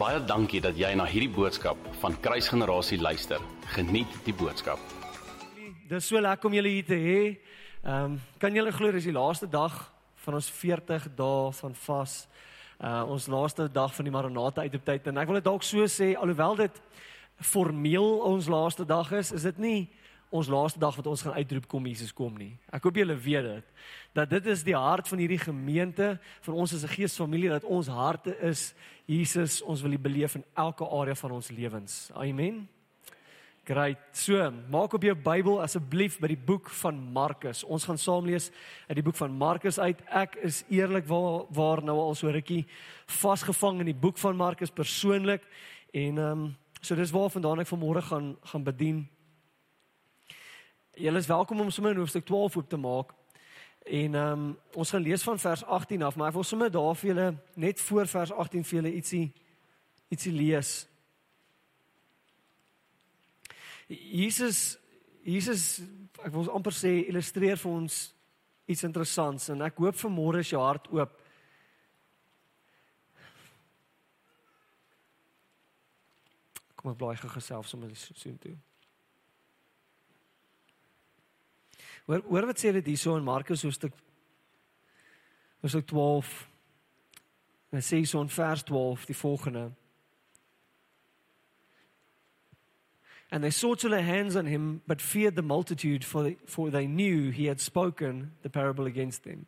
Baie dankie dat jy na hierdie boodskap van Kruisgenerasie luister. Geniet die boodskap. Dis so lekker om julle hier te hê. Ehm um, kan julle glo dis die laaste dag van ons 40 dae van vas. Uh ons laaste dag van die Maranatha uit op tyd en ek wil dit dalk so sê alhoewel dit formeel ons laaste dag is, is dit nie ons laaste dag wat ons gaan uitroep kom Jesus kom nie. Ek hoop julle weet dit. Dat dit is die hart van hierdie gemeente, van ons as 'n geesfamilie dat ons harte is Jesus, ons wil U beleef in elke area van ons lewens. Amen. Great. So, maak op jou Bybel asseblief by die boek van Markus. Ons gaan saam lees uit die boek van Markus uit. Ek is eerlikwaar waar nou al so rukkie vasgevang in die boek van Markus persoonlik en ehm um, so dis waar vandaan ek vanmôre gaan gaan bedien. Julle is welkom om sommer in hoofstuk 12 oop te maak. En ehm um, ons gaan lees van vers 18 af, maar ek wil sommer daar vir julle net voor vers 18 vir julle ietsie ietsie lees. Jesus Jesus ek wil amper sê illustreer vir ons iets interessants en ek hoop vanmôre is jou hart oop. Kom ek blaai gou geself sommer so toe. Hoor hoor wat sê dit hierso in Markus hoofstuk hoofstuk 12. Hy sê so in vers 12 die volgende. And they sought to lay hands on him but feared the multitude for for they knew he had spoken the parable against them.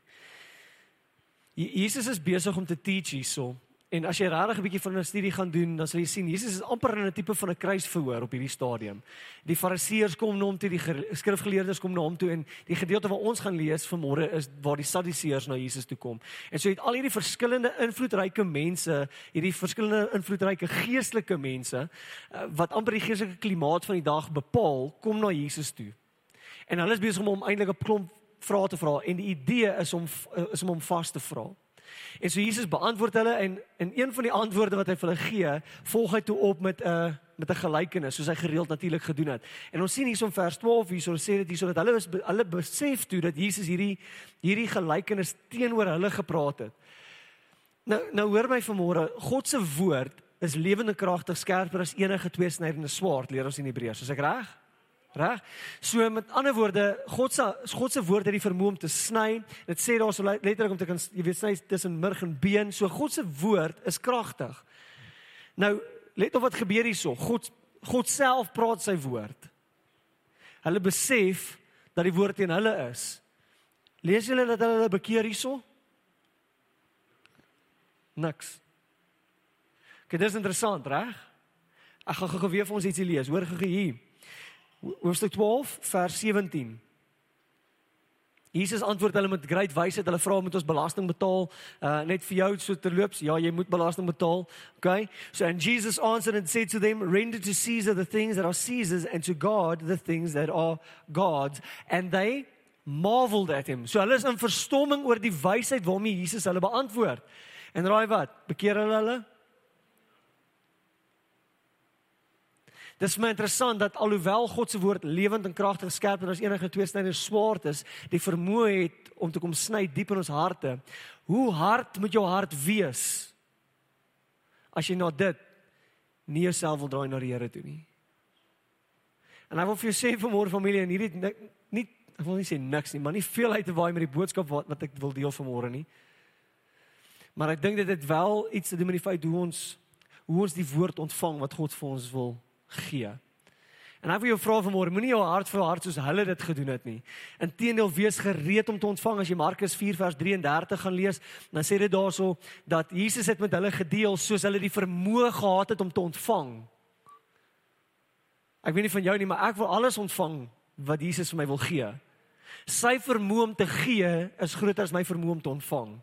Jesus is besig om te teach hierso En as jy regtig 'n bietjie van 'n studie gaan doen, dan sal jy sien Jesus is amper in 'n tipe van 'n kruisverhoor op hierdie stadium. Die Fariseërs kom na hom toe, die skrifgeleerdes kom na hom toe en die gedeelte wat ons gaan lees vanmôre is waar die Sadduseërs na Jesus toe kom. En so het al hierdie verskillende invloedryke mense, hierdie verskillende invloedryke geestelike mense eh, wat amper die geestelike klimaat van die dag bepaal, kom na Jesus toe. En hulle is besig om hom eintlik 'n klomp vrae te vra en die idee is om is om hom vas te vra. En so Jesus beantwoord hulle en in een van die antwoorde wat hy vir hulle gee, volg hy toe op met 'n met 'n gelykenis soos hy gereeld natuurlik gedoen het. En ons sien hierson vers 12 hierso sê dit hierso dat hulle is hulle besef toe dat Jesus hierdie hierdie gelykenis teenoor hulle gepraat het. Nou nou hoor my vanmôre, God se woord is lewende kragtig skerper as enige tweesnydende swaard, leer ons in Hebreërs. Is ek reg? Reg? So met ander woorde, God se God se woord het die vermoë om te sny. Dit sê daar so letterlik om te kan jy weet sny tussen murg en been. So God se woord is kragtig. Nou, let op wat gebeur hierso. God God self praat sy woord. Hulle besef dat die woord teen hulle is. Lees julle dat hulle bekeer hierso? Niks. Dit is interessant, reg? Ek gaan gou weer vir ons ietsie lees. Hoor gou hier hoofstuk 12 vers 17. Jesus antwoord hulle met groot wysheid. Hulle vra moet ons belasting betaal? Uh net vir jou so terloops. Ja, jy moet belasting betaal. Okay? So and Jesus answered and said to them, "Render to Caesar the things that are Caesar's and to God the things that are God's." And they marveled at him. So hulle is in verstomming oor die wysheid waarmee Jesus hulle beantwoord. En raai wat? Bekeer hulle hulle? Dis my interessant dat alhoewel God se woord lewend en kragtig skerp en as enige tweesnyder swaard is, die vermoë het om te kom sny diep in ons harte. Hoe hard moet jou hart wees as jy na dit nie jouself wil draai na die Here toe nie? En ek wil vir jou sê vanmôre familie en hierdie nie ek wil nie sê niks nie, maar nie veel uit te waai met die boodskap wat wat ek wil deel vanmôre nie. Maar ek dink dit het wel iets te doen met die feit hoe ons hoe ons die woord ontvang wat God vir ons wil gee. En ek wil jou vra vanmôre, moenie jou hart vir hart soos hulle dit gedoen het nie. Inteendeel wees gereed om te ontvang as jy Markus 4 vers 33 gaan lees, dan sê dit daarso dat Jesus het met hulle gedeel soos hulle die vermoë gehad het om te ontvang. Ek weet nie van jou nie, maar ek wil alles ontvang wat Jesus vir my wil gee. Sy vermoë om te gee is groter as my vermoë om te ontvang.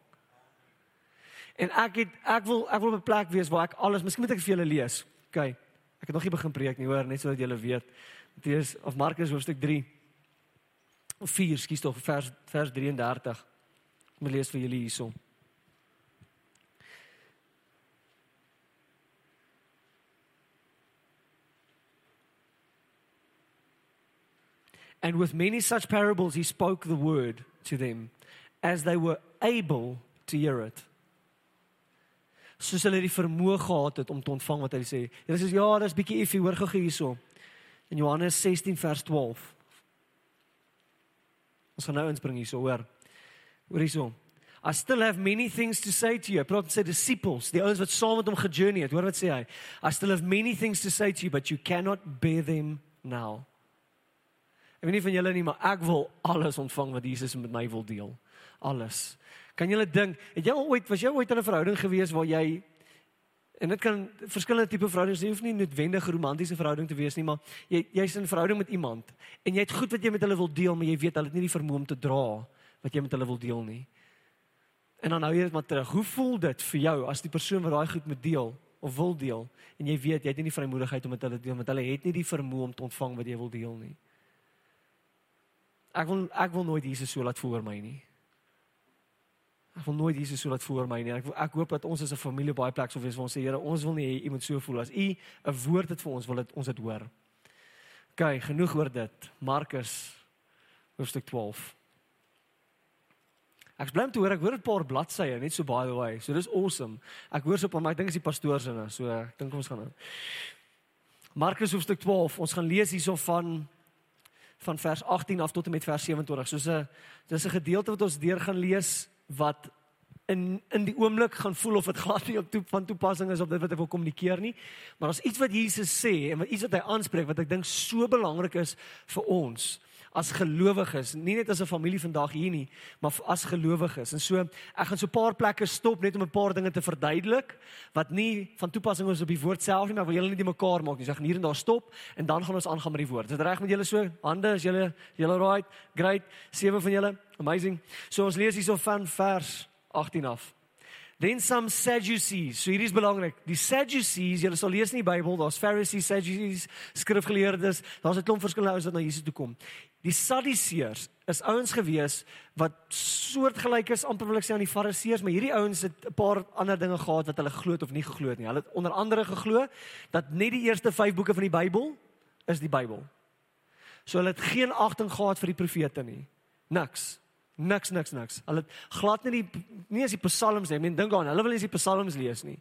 En ek het ek wil ek wil op 'n plek wees waar ek alles, miskien moet ek vir julle lees. OK. Ek het nog nie begin preek nie, hoor, net sodat julle weet. Matteus of Markus hoofstuk 3 of 4, skiet tog vers vers 33. Ek moet lees vir julle hierso. And with many such parables he spoke the word to them as they were able to hear it. Soos hulle die vermoë gehad het om te ontvang wat hy sê. Hulle sê ja, dis bietjie iffie, hoor gou hierso. In Johannes 16 vers 12. Ons gaan nou inspring hierso, hoor. Hoor hierso. I still have many things to say to you. Praat met sy disciples, die ouens wat saam met hom gejourney het. Hoor wat sê hy? I still have many things to say to you, but you cannot bear them now. Ek weet nie van julle nie, maar ek wil alles ontvang wat Jesus met my wil deel. Alles. Kan julle dink, het jy ooit was jy ooit in 'n verhouding gewees waar jy en dit kan verskillende tipe verhoudings, jy hoef nie noodwendig romantiese verhouding te wees nie, maar jy jy's in 'n verhouding met iemand en jy het goed wat jy met hulle wil deel, maar jy weet hulle het nie die vermoë om te dra wat jy met hulle wil deel nie. En dan hou jy dit maar terug. Hoe voel dit vir jou as die persoon wat daai goed met deel of wil deel en jy weet jy het nie die vrymoedigheid om dit te deel want hulle het nie die vermoë om te ontvang wat jy wil deel nie. Ek wil ek wil nooit Jesus so laat voor my nie. Ek wil nooit Jesus so laat voor my nie. Ek ek hoop dat ons as 'n familie baie plek sou wees waar ons sê Here, ons wil nie hê iemand so voel as u 'n woord het vir ons wil dit ons dit hoor. OK, genoeg oor dit. Markus hoofstuk 12. Ek bly om te hoor ek hoor 'n paar bladsye net so by the way. So dis awesome. Ek hoor so op maar ek dink is die pastoor se nou. So ek dink ons gaan nou. Markus hoofstuk 12. Ons gaan lees hierso van van vers 18 af tot en met vers 27. Soos 'n dis 'n gedeelte wat ons deur gaan lees wat in in die oomblik gaan voel of dit glad nie op toe van toepassing is op dit wat hy wil kommunikeer nie. Maar as iets wat Jesus sê en wat iets wat hy aanspreek wat ek dink so belangrik is vir ons as gelowiges, nie net as 'n familie vandag hier nie, maar as gelowiges. En so ek gaan so 'n paar plekke stop net om 'n paar dinge te verduidelik wat nie van toepassing is op die woord self nie, maar wil julle nie die mekaar maak nie. So ek gaan hier en daar stop en dan gaan ons aangaan met die woord. Is dit reg met julle so? Hande, is julle julle right? Great. Sewe van julle. Amazing. So ons lees hierso van vers 18 af. Then some Sadducees. So hier is belangrik. Die Sadducees, julle sal lees in die Bybel, daar's Pharisees, Sadducees, skrifgeleerdes, daar's 'n klomp verskillende ouens wat na Jesus toe kom. Die Sadduseërs is ouens gewees wat soortgelyk is amper wil ek sê aan die Fariseërs, maar hierdie ouens het 'n paar ander dinge gehad wat hulle glo of nie geglo het nie. Hulle het onder andere geglo dat net die eerste 5 boeke van die Bybel is die Bybel. So hulle het geen agting gehad vir die profete nie. Niks. Niks niks niks. Hulle glad nie die nie as die psalms nie. Ek meen dink aan, hulle wil nie die psalms lees nie.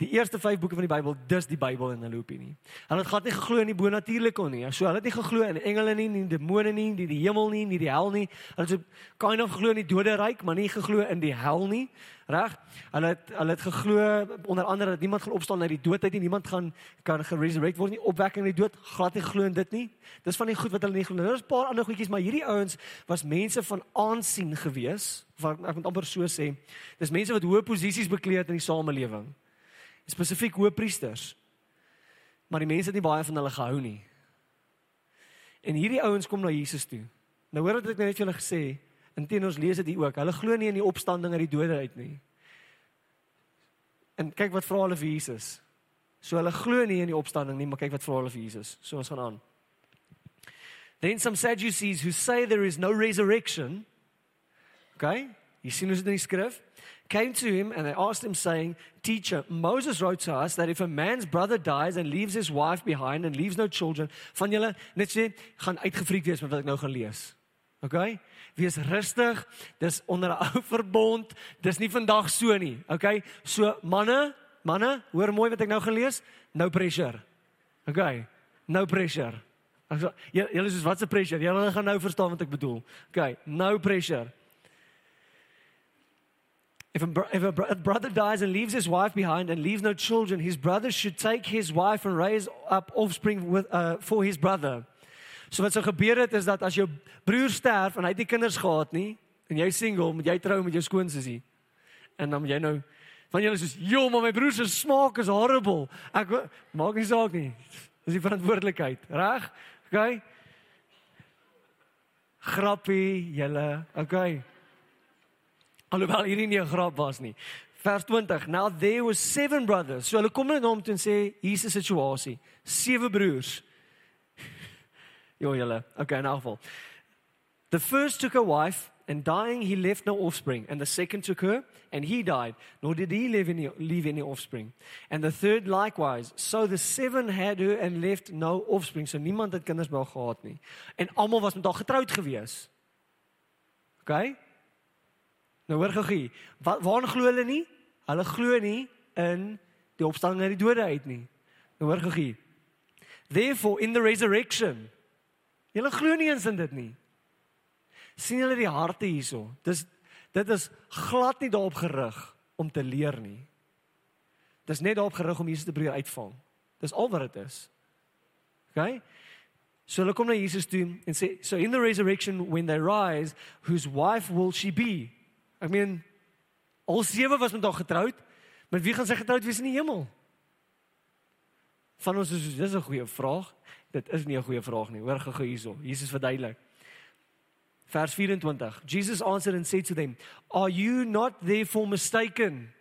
Die eerste 5 boeke van die Bybel, dis die Bybel in hulle opinie. Hulle het glad nie geglo in die bonatuurlike nie. So hulle het nie geglo in engele nie, nie demone nie, nie die hemel nie, nie die hel nie. Hulle het so kind of geglo in die doderyk, maar nie geglo in die hel nie. Reg? Hulle het hulle het geglo onder andere dat niemand gaan opstaan uit die dood uit nie. Niemand gaan kan geresurrect word nie. Opwekking uit die dood, glad nie glo in dit nie. Dis van die goed wat hulle nie glo. Daar's 'n paar ander goedjies, maar hierdie ouens was mense van aansien gewees. Wat ek moet amper so sê. Dis mense wat hoë posisies bekleed het in die samelewing. Spesifiek hoë priesters. Maar die mense het nie baie van hulle gehou nie. En hierdie ouens kom na Jesus toe. Nou hoor wat ek net vir julle gesê het. Inteendeel ons lees dit hier ook. Hulle glo nie in die opstanding uit die dode uit nie. En kyk wat vra hulle vir Jesus. So hulle glo nie in die opstanding nie, maar kyk wat vra hulle vir Jesus. So ons gaan aan. Then some Sadducees who say there is no resurrection. Okay? You hoe dit in die skrif came to him and they asked him saying, "Teacher, Moses wrote to us that if a man's brother dies and leaves his wife behind and leaves no children, van julle net sê gaan uitgefriek wees met wat ek nou gaan lees." Okay? Wees rustig. Dis onder 'n ou verbond. Dis nie vandag so nie. Okay? So manne, manne, hoor mooi wat ek nou gaan lees. No pressure. Okay. No pressure. Julle is wat se pressure? Julle gaan nou verstaan wat ek bedoel. Okay, no pressure. If a, if a brother dies and leaves his wife behind and leaves no children, his brother should take his wife and raise up offspring with, uh, for his brother. So wat sou gebeur het is dat as jou broer sterf en hy het nie kinders gehad nie en jy single, moet jy trou met jou skoonsussie. En dan jy nou van julle soos, "Jo, maar my broer se smaak is horrible." Ek maak nie saak nie. Dis die verantwoordelikheid, reg? OK. Grappie, julle. OK. Alhoewel hierdie nie 'n grap was nie. Vers 20. Now there were seven brothers. So hulle kom na hom toe en sê, "Hier is 'n situasie. Sewe broers." Jo julle. Okay, in elk geval. The first took a wife and dying he left no offspring and the second took her and he died nor did he leave any leave any offspring and the third likewise so the seven had her and left no offspring so niemand het kinders by gehad nie en almal was met haar getroud gewees OK Nou hoor gou wat waar glo hulle nie hulle glo nie in die opstanding uit die dode uit nie. Nou hoor gou. Therefore in the resurrection. Julle glo nie eens in dit nie. sien julle die harte hierso? Dis dit is glad nie daarop gerig om te leer nie. Dis net daarop gerig om Jesus te probeer uitvang. Dis al wat dit is. OK? So hulle kom na Jesus toe en sê so in the resurrection when they rise whose wife will she be? Ek meen al sewe was met haar getroud. Met wie gaan sy getroud wees in die hemel? Van ons is dis 'n goeie vraag. Dit is nie 'n goeie vraag nie. Hoor gou hierso. Jesus verduidelik. Vers 24. Jesus answered and said to them, "Are you not therefore mistaken?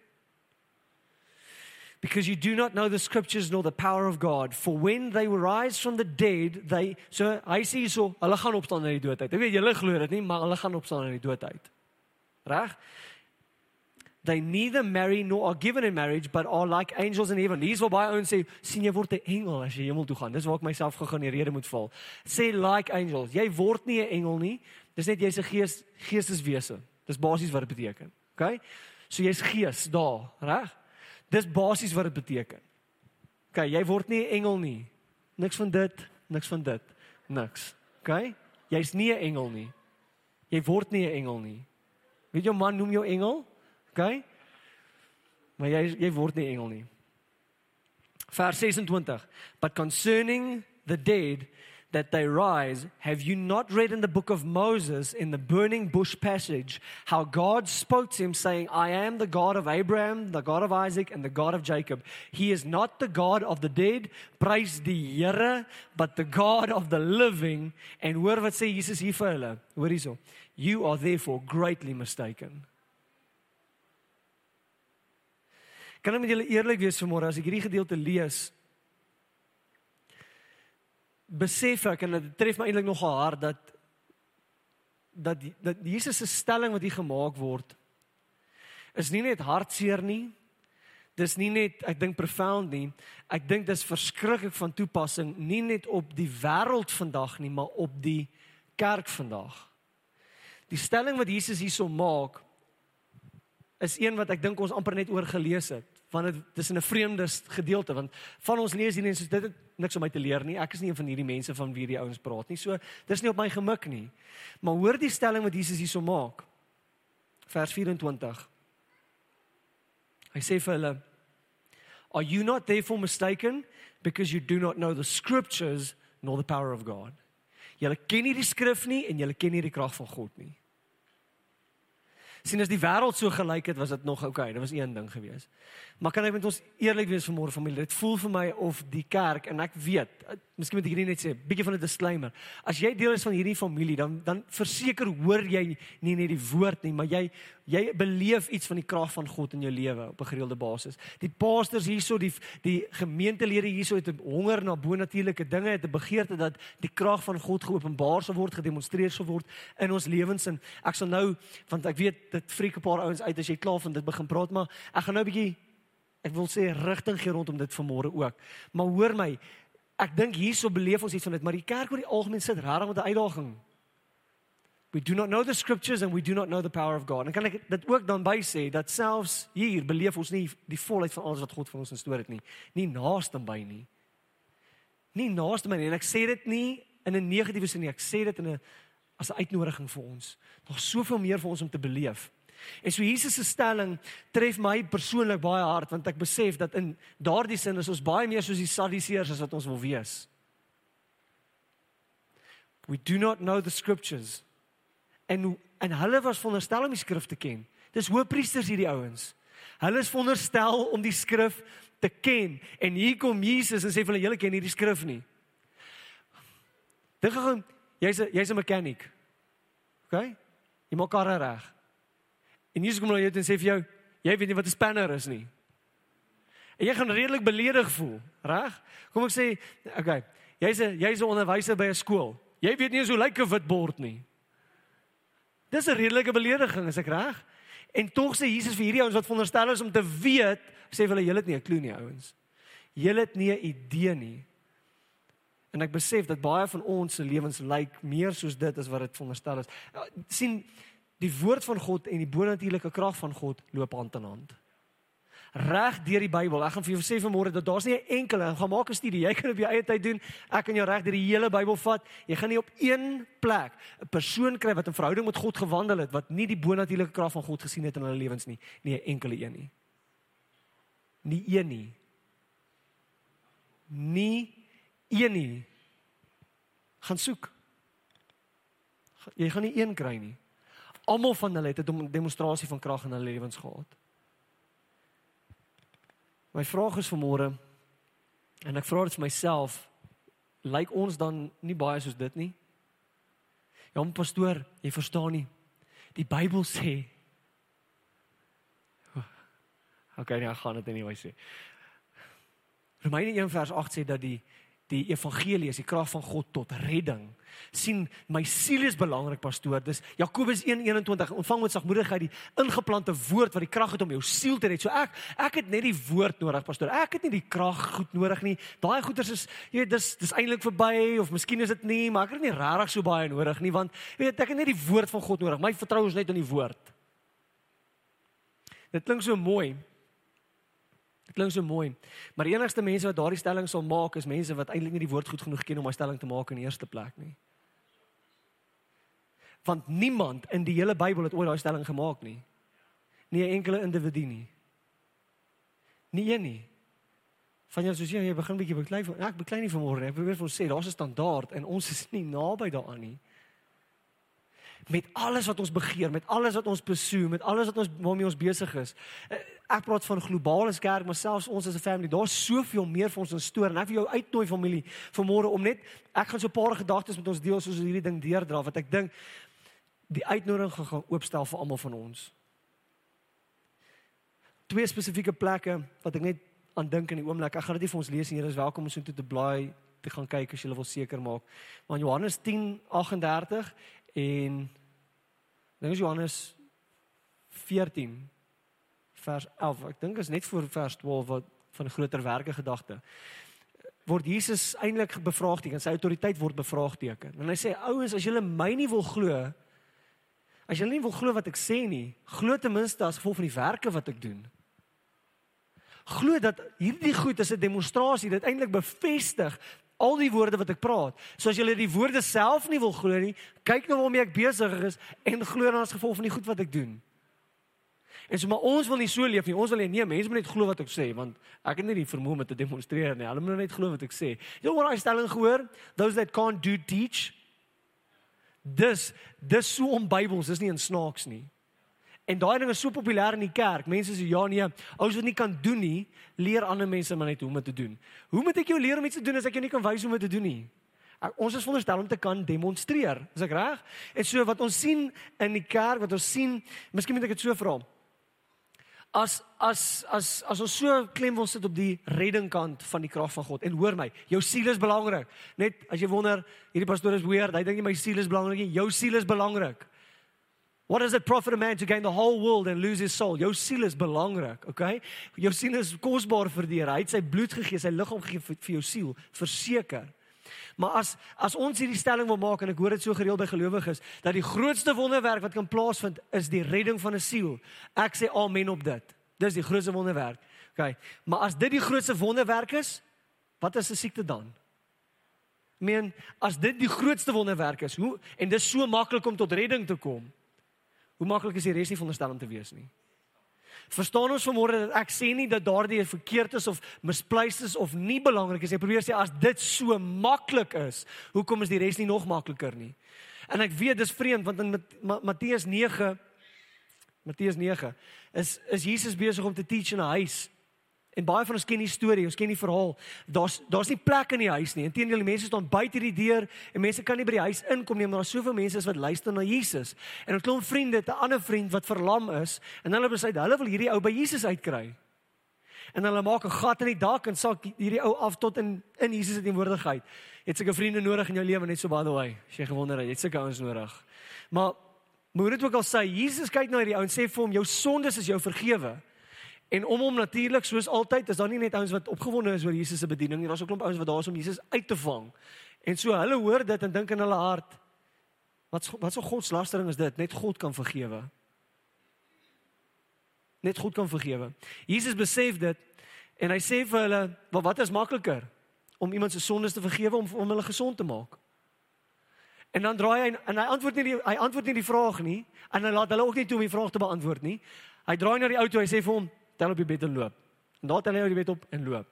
Because you do not know the scriptures nor the power of God. For when they rise from the dead, they so hy sê hierso, hulle gaan opstaan uit die dood uit. Ek weet julle glo dit nie, maar hulle gaan opstaan uit die dood uit. Reg? They neither marry nor are given in marriage but are like angels in heaven. Dis wat baie ouens sê, sien jy word 'n engel as jy hemel toe gaan. Dis waar ek myself gegaan die rede moet val. Sê like angels. Jy word nie 'n engel nie. Dis net jy's 'n gees geesteswese. Dis basies wat dit beteken. OK? So jy's gees daar, reg? Dis basies wat dit beteken. OK, jy word nie 'n engel nie. Niks van dit, niks van dit. Niks. OK? Jy's nie 'n engel nie. Jy word nie 'n engel nie. Weet jou man noem jou engel? OK? Maar jy jy word nie engel nie. Vers 26. But concerning the dead that they rise, have you not read in the book of Moses in the burning bush passage how God spoke to him saying, I am the God of Abraham, the God of Isaac and the God of Jacob. He is not the God of the dead, praise die Here, but the God of the living. En hoor wat sê Jesus hier vir hulle. Hoor hierso. You are therefore greatly mistaken. Kan ek met julle eerlik wees vanmôre as ek hierdie gedeelte lees? Besef ek en dit tref my eintlik nogal hard dat dat dat Jesus se stelling wat hier gemaak word is nie net hartseer nie. Dis nie net ek dink profound nie. Ek dink dis verskriklik van toepassing nie net op die wêreld vandag nie, maar op die kerk vandag. Die stelling wat Jesus hierso maak is een wat ek dink ons amper net oor gelees het want dit is in 'n vreemde gedeelte want van ons lees hier en soos dit het niks om my te leer nie. Ek is nie een van hierdie mense van wie die ouens praat nie. So dis nie op my gemik nie. Maar hoor die stelling wat Jesus hierso maak. Vers 24 hy sê vir hulle are you not therefore mistaken because you do not know the scriptures nor the power of God? Julle ken nie die skrif nie en julle ken nie die krag van God nie sien as die wêreld so gelyk het, was dit nog oukei. Okay, dit was een ding gewees. Maar kan ek met ons eerlik wees vanmôre familie? Dit voel vir my of die kerk en ek weet, miskien moet ek hierdie net sê, bietjie van 'n disclaimer. As jy deel is van hierdie familie, dan dan verseker hoor jy nie net die woord nie, maar jy jy beleef iets van die krag van God in jou lewe op 'n gereelde basis. Die pastors hierso, die die gemeentelede hierso het 'n honger na bonatuurlike dinge, het 'n begeerte dat die krag van God geopenbaar sal word, gedemonstreer sal word in ons lewens en ek sal nou want ek weet dit friek 'n paar ouens uit as jy klaar van dit begin praat, maar ek gaan nou 'n bietjie ek wil sê rigting gee rondom dit vanmôre ook. Maar hoor my, ek dink hierso beleef ons iets van dit, maar die kerk oor die algemeen sit regtig met 'n uitdaging. We do not know the scriptures and we do not know the power of God. En kan ek dit ook dan by sê dat selfs hier beleef ons nie die volheid van alles wat God vir ons instoor het nie, nie naaste by nie. Nie naaste by nie en ek sê dit nie in 'n negatiewe sin nie, ek sê dit in 'n as 'n uitnodiging vir ons. Daar's soveel meer vir ons om te beleef. En so Jesus se stelling tref my persoonlik baie hard want ek besef dat in daardie sin is ons baie meer soos die Sadduseërs as wat ons wil wees. We do not know the scriptures. En en hulle was veronderstel om die skrif te ken. Dis hoëpriesters hierdie ouens. Hulle is veronderstel om die skrif te ken en hier kom Jesus en sê vir hulle julle ken hierdie skrif nie. Dink gou jy's 'n jy's 'n mechanic. OK? Jy maak karre reg. En Jesus kom na jou en sê vir jou, jy weet nie wat 'n spanner is nie. En jy gaan redelik beledig voel, reg? Kom ek sê, okay, jy's 'n jy's 'n onderwyser by 'n skool. Jy weet nie hoe lyk 'n witbord nie. Dis 'n redelike belediging, is ek reg? En tog sê Jesus vir hierdie ouens wat veronderstel is om te weet, sê hulle julle het nie 'n klou nie, ouens. Julle het nie 'n idee nie. En ek besef dat baie van ons se lewens lyk meer soos dit as wat dit veronderstel is. sien die woord van God en die bonatuurlike krag van God loop hand in hand. reg deur die Bybel. Ek gaan vir jou sê vanmôre dat daar's nie 'n enkele, gaan maak 'n studie. Jy kan op jou eie tyd doen. Ek kan jou reg deur die hele Bybel vat. Jy gaan nie op een plek 'n persoon kry wat 'n verhouding met God gewandel het wat nie die bonatuurlike krag van God gesien het in hulle lewens nie. Nie 'n enkele een nie. Nie een nie. Nie een nie. Gaan soek. Jy gaan nie een kry nie. Almal van hulle het 'n demonstrasie van krag in hulle lewens gehad. My vraag is vanmôre en ek vra dit vir myself, lyk ons dan nie baie soos dit nie? Ja, pastoor, jy verstaan nie. Die Bybel sê Okay, ja, gaan dit anyway sê. Romeine 1 vers 8 sê dat die die evangelie is die krag van God tot redding. sien my siel is belangrik pastoor. Dis Jakobus 1:21 ontvang met sagmoedigheid die ingeplante woord wat die krag het om jou siel te red. So ek ek het net die woord nodig pastoor. Ek het nie die krag goed nodig nie. Daai goeders is jy weet dis dis eintlik verby of miskien is dit nie, maar ek het nie regtig so baie nodig nie want weet ek het net die woord van God nodig. My vertroue is net in die woord. Dit klink so mooi. Dit klink so mooi. Maar die enigste mense wat daardie stelling sal maak is mense wat eintlik nie die woord goed genoeg ken om 'n stelling te maak in die eerste plek nie. Want niemand in die hele Bybel het ooit daai stelling gemaak nie. Nie 'n enkele individu nie. Nie een nie. Van jou soos jy begin bietjie beklei van ek beklei nie vanmôre nie. Ek probeer vir ons sê daar's 'n standaard en ons is nie naby daaraan nie met alles wat ons begeer, met alles wat ons besoek, met alles wat ons waarmee ons besig is. Ek praat van globale kerk, maar selfs ons as 'n family, daar's soveel meer vir ons in stoor en ek wil jou uitnooi familie vanmôre om net ek gaan so 'n paar gedagtes met ons deel soos hierdie ding deurdra wat ek dink die uitnodiging gaan oopstel vir almal van ons. Twee spesifieke plekke wat ek net aan dink in die oomblik. Ek gaan dit nie vir ons lees nie. Jy is welkom om so toe te blaai te gaan kyk as jy wil seker maak. Maar Johannes 10:38 en dink is Johannes 14 vers 11. Ek dink is net voor vers 12 wat van groter werke gedagte word Jesus eintlik bevraagteken. Sy autoriteit word bevraagteken. En hy sê ouens, as julle my nie wil glo as julle nie wil glo wat ek sê nie, glo ten minste as gevolg van die werke wat ek doen. Glo dat hierdie goed is 'n demonstrasie dit eintlik bevestig al die woorde wat ek praat. So as jy die woorde self nie wil glo nie, kyk nou waarmee ek besig is en glo dan as gevolg van die goed wat ek doen. En so maar ons wil nie so leef nie. Ons wil nie mense moet net glo wat ek sê want ek het nie die vermoë om te demonstreer nie. Hulle moet net glo wat ek sê. Jy hoor daai stelling gehoor? Those that can't do teach. Dis dis so om Bybels, dis nie in snaaks nie. En daai ding is so populêr in die kerk. Mense sê ja nee, ouers wat nie kan doen nie, leer ander mense maar net hoe om dit te doen. Hoe moet ek jou leer om iets te doen as ek jou nie kan wys hoe om dit te doen nie? Ons is veronderstel om te kan demonstreer. Is ek reg? En so wat ons sien in die kerk, wat ons sien, miskien moet ek dit so vra. As as as as ons so klem wil sit op die reddingkant van die krag van God en hoor my, jou siel is belangrik. Net as jy wonder, hierdie pastoor is weird, hy dink nie my siel is belangrik nie. Jou siel is belangrik. What does it profit a man to gain the whole world and lose his soul? Jou siel is belangrik, okay? Jou siel is kosbaar vir die Here. Hy het sy bloed gegee, sy liggaam gegee vir, vir jou siel, verseker. Maar as as ons hierdie stelling wil maak en ek hoor dit so gereeld by gelowiges dat die grootste wonderwerk wat kan plaasvind is die redding van 'n siel. Ek sê amen op dit. Dis die grootste wonderwerk. Okay. Maar as dit die grootste wonderwerk is, wat is 'n siekte dan? Ek meen, as dit die grootste wonderwerk is, hoe en dis so maklik om tot redding te kom. Hoe maklik is die res nie veronderstel om te wees nie. Verstaan ons vanmôre dat ek sê nie dat daardie verkeerd is of mispleis is of nie belangrik is. Ek probeer sê as dit so maklik is, hoekom is die res nie nog makliker nie? En ek weet dis vreemd want in Matteus 9 Matteus 9 is is Jesus besig om te teach in 'n huis En baie van ons ken die storie, ons ken die verhaal. Daar's daar's nie plek in die huis nie. Inteendeel, die mense staan buite die deur en mense kan nie by die huis inkom nie, maar daar's soveel mense wat luister na Jesus. En 'n klomp vriende, 'n ander vriend wat verlam is, en hulle besluit hulle wil hierdie ou by Jesus uitkry. En hulle maak 'n gat in die dak en sak hierdie ou af tot in in Jesus se teenwoordigheid. Het seker vriende nodig in jou lewe net so by the way. As jy gewonder het, het seker ouens nodig. Maar moet dit ook al sê, Jesus kyk na hierdie ou en sê vir hom jou sondes is jou vergewe. En om hom natuurlik soos altyd is daar nie net ouens wat opgewonde is oor Jesus se bediening nie, daar's 'n klomp ouens wat daar is om Jesus uit te vang. En so hulle hoor dit en dink in hulle hart wat wat so godslastering is dit? Net God kan vergewe. Net God kan vergewe. Jesus besef dit en hy sê vir hulle, "Maar wat is makliker? Om iemand se sondes te vergewe of om hulle gesond te maak?" En dan draai hy en hy antwoord nie die, hy antwoord nie die vraag nie en hy laat hulle ook nie toe om die vraag te beantwoord nie. Hy draai na die ou toe, hy sê vir hom, "Tel op die bed en loop." En daar tel hy op die bed op en loop.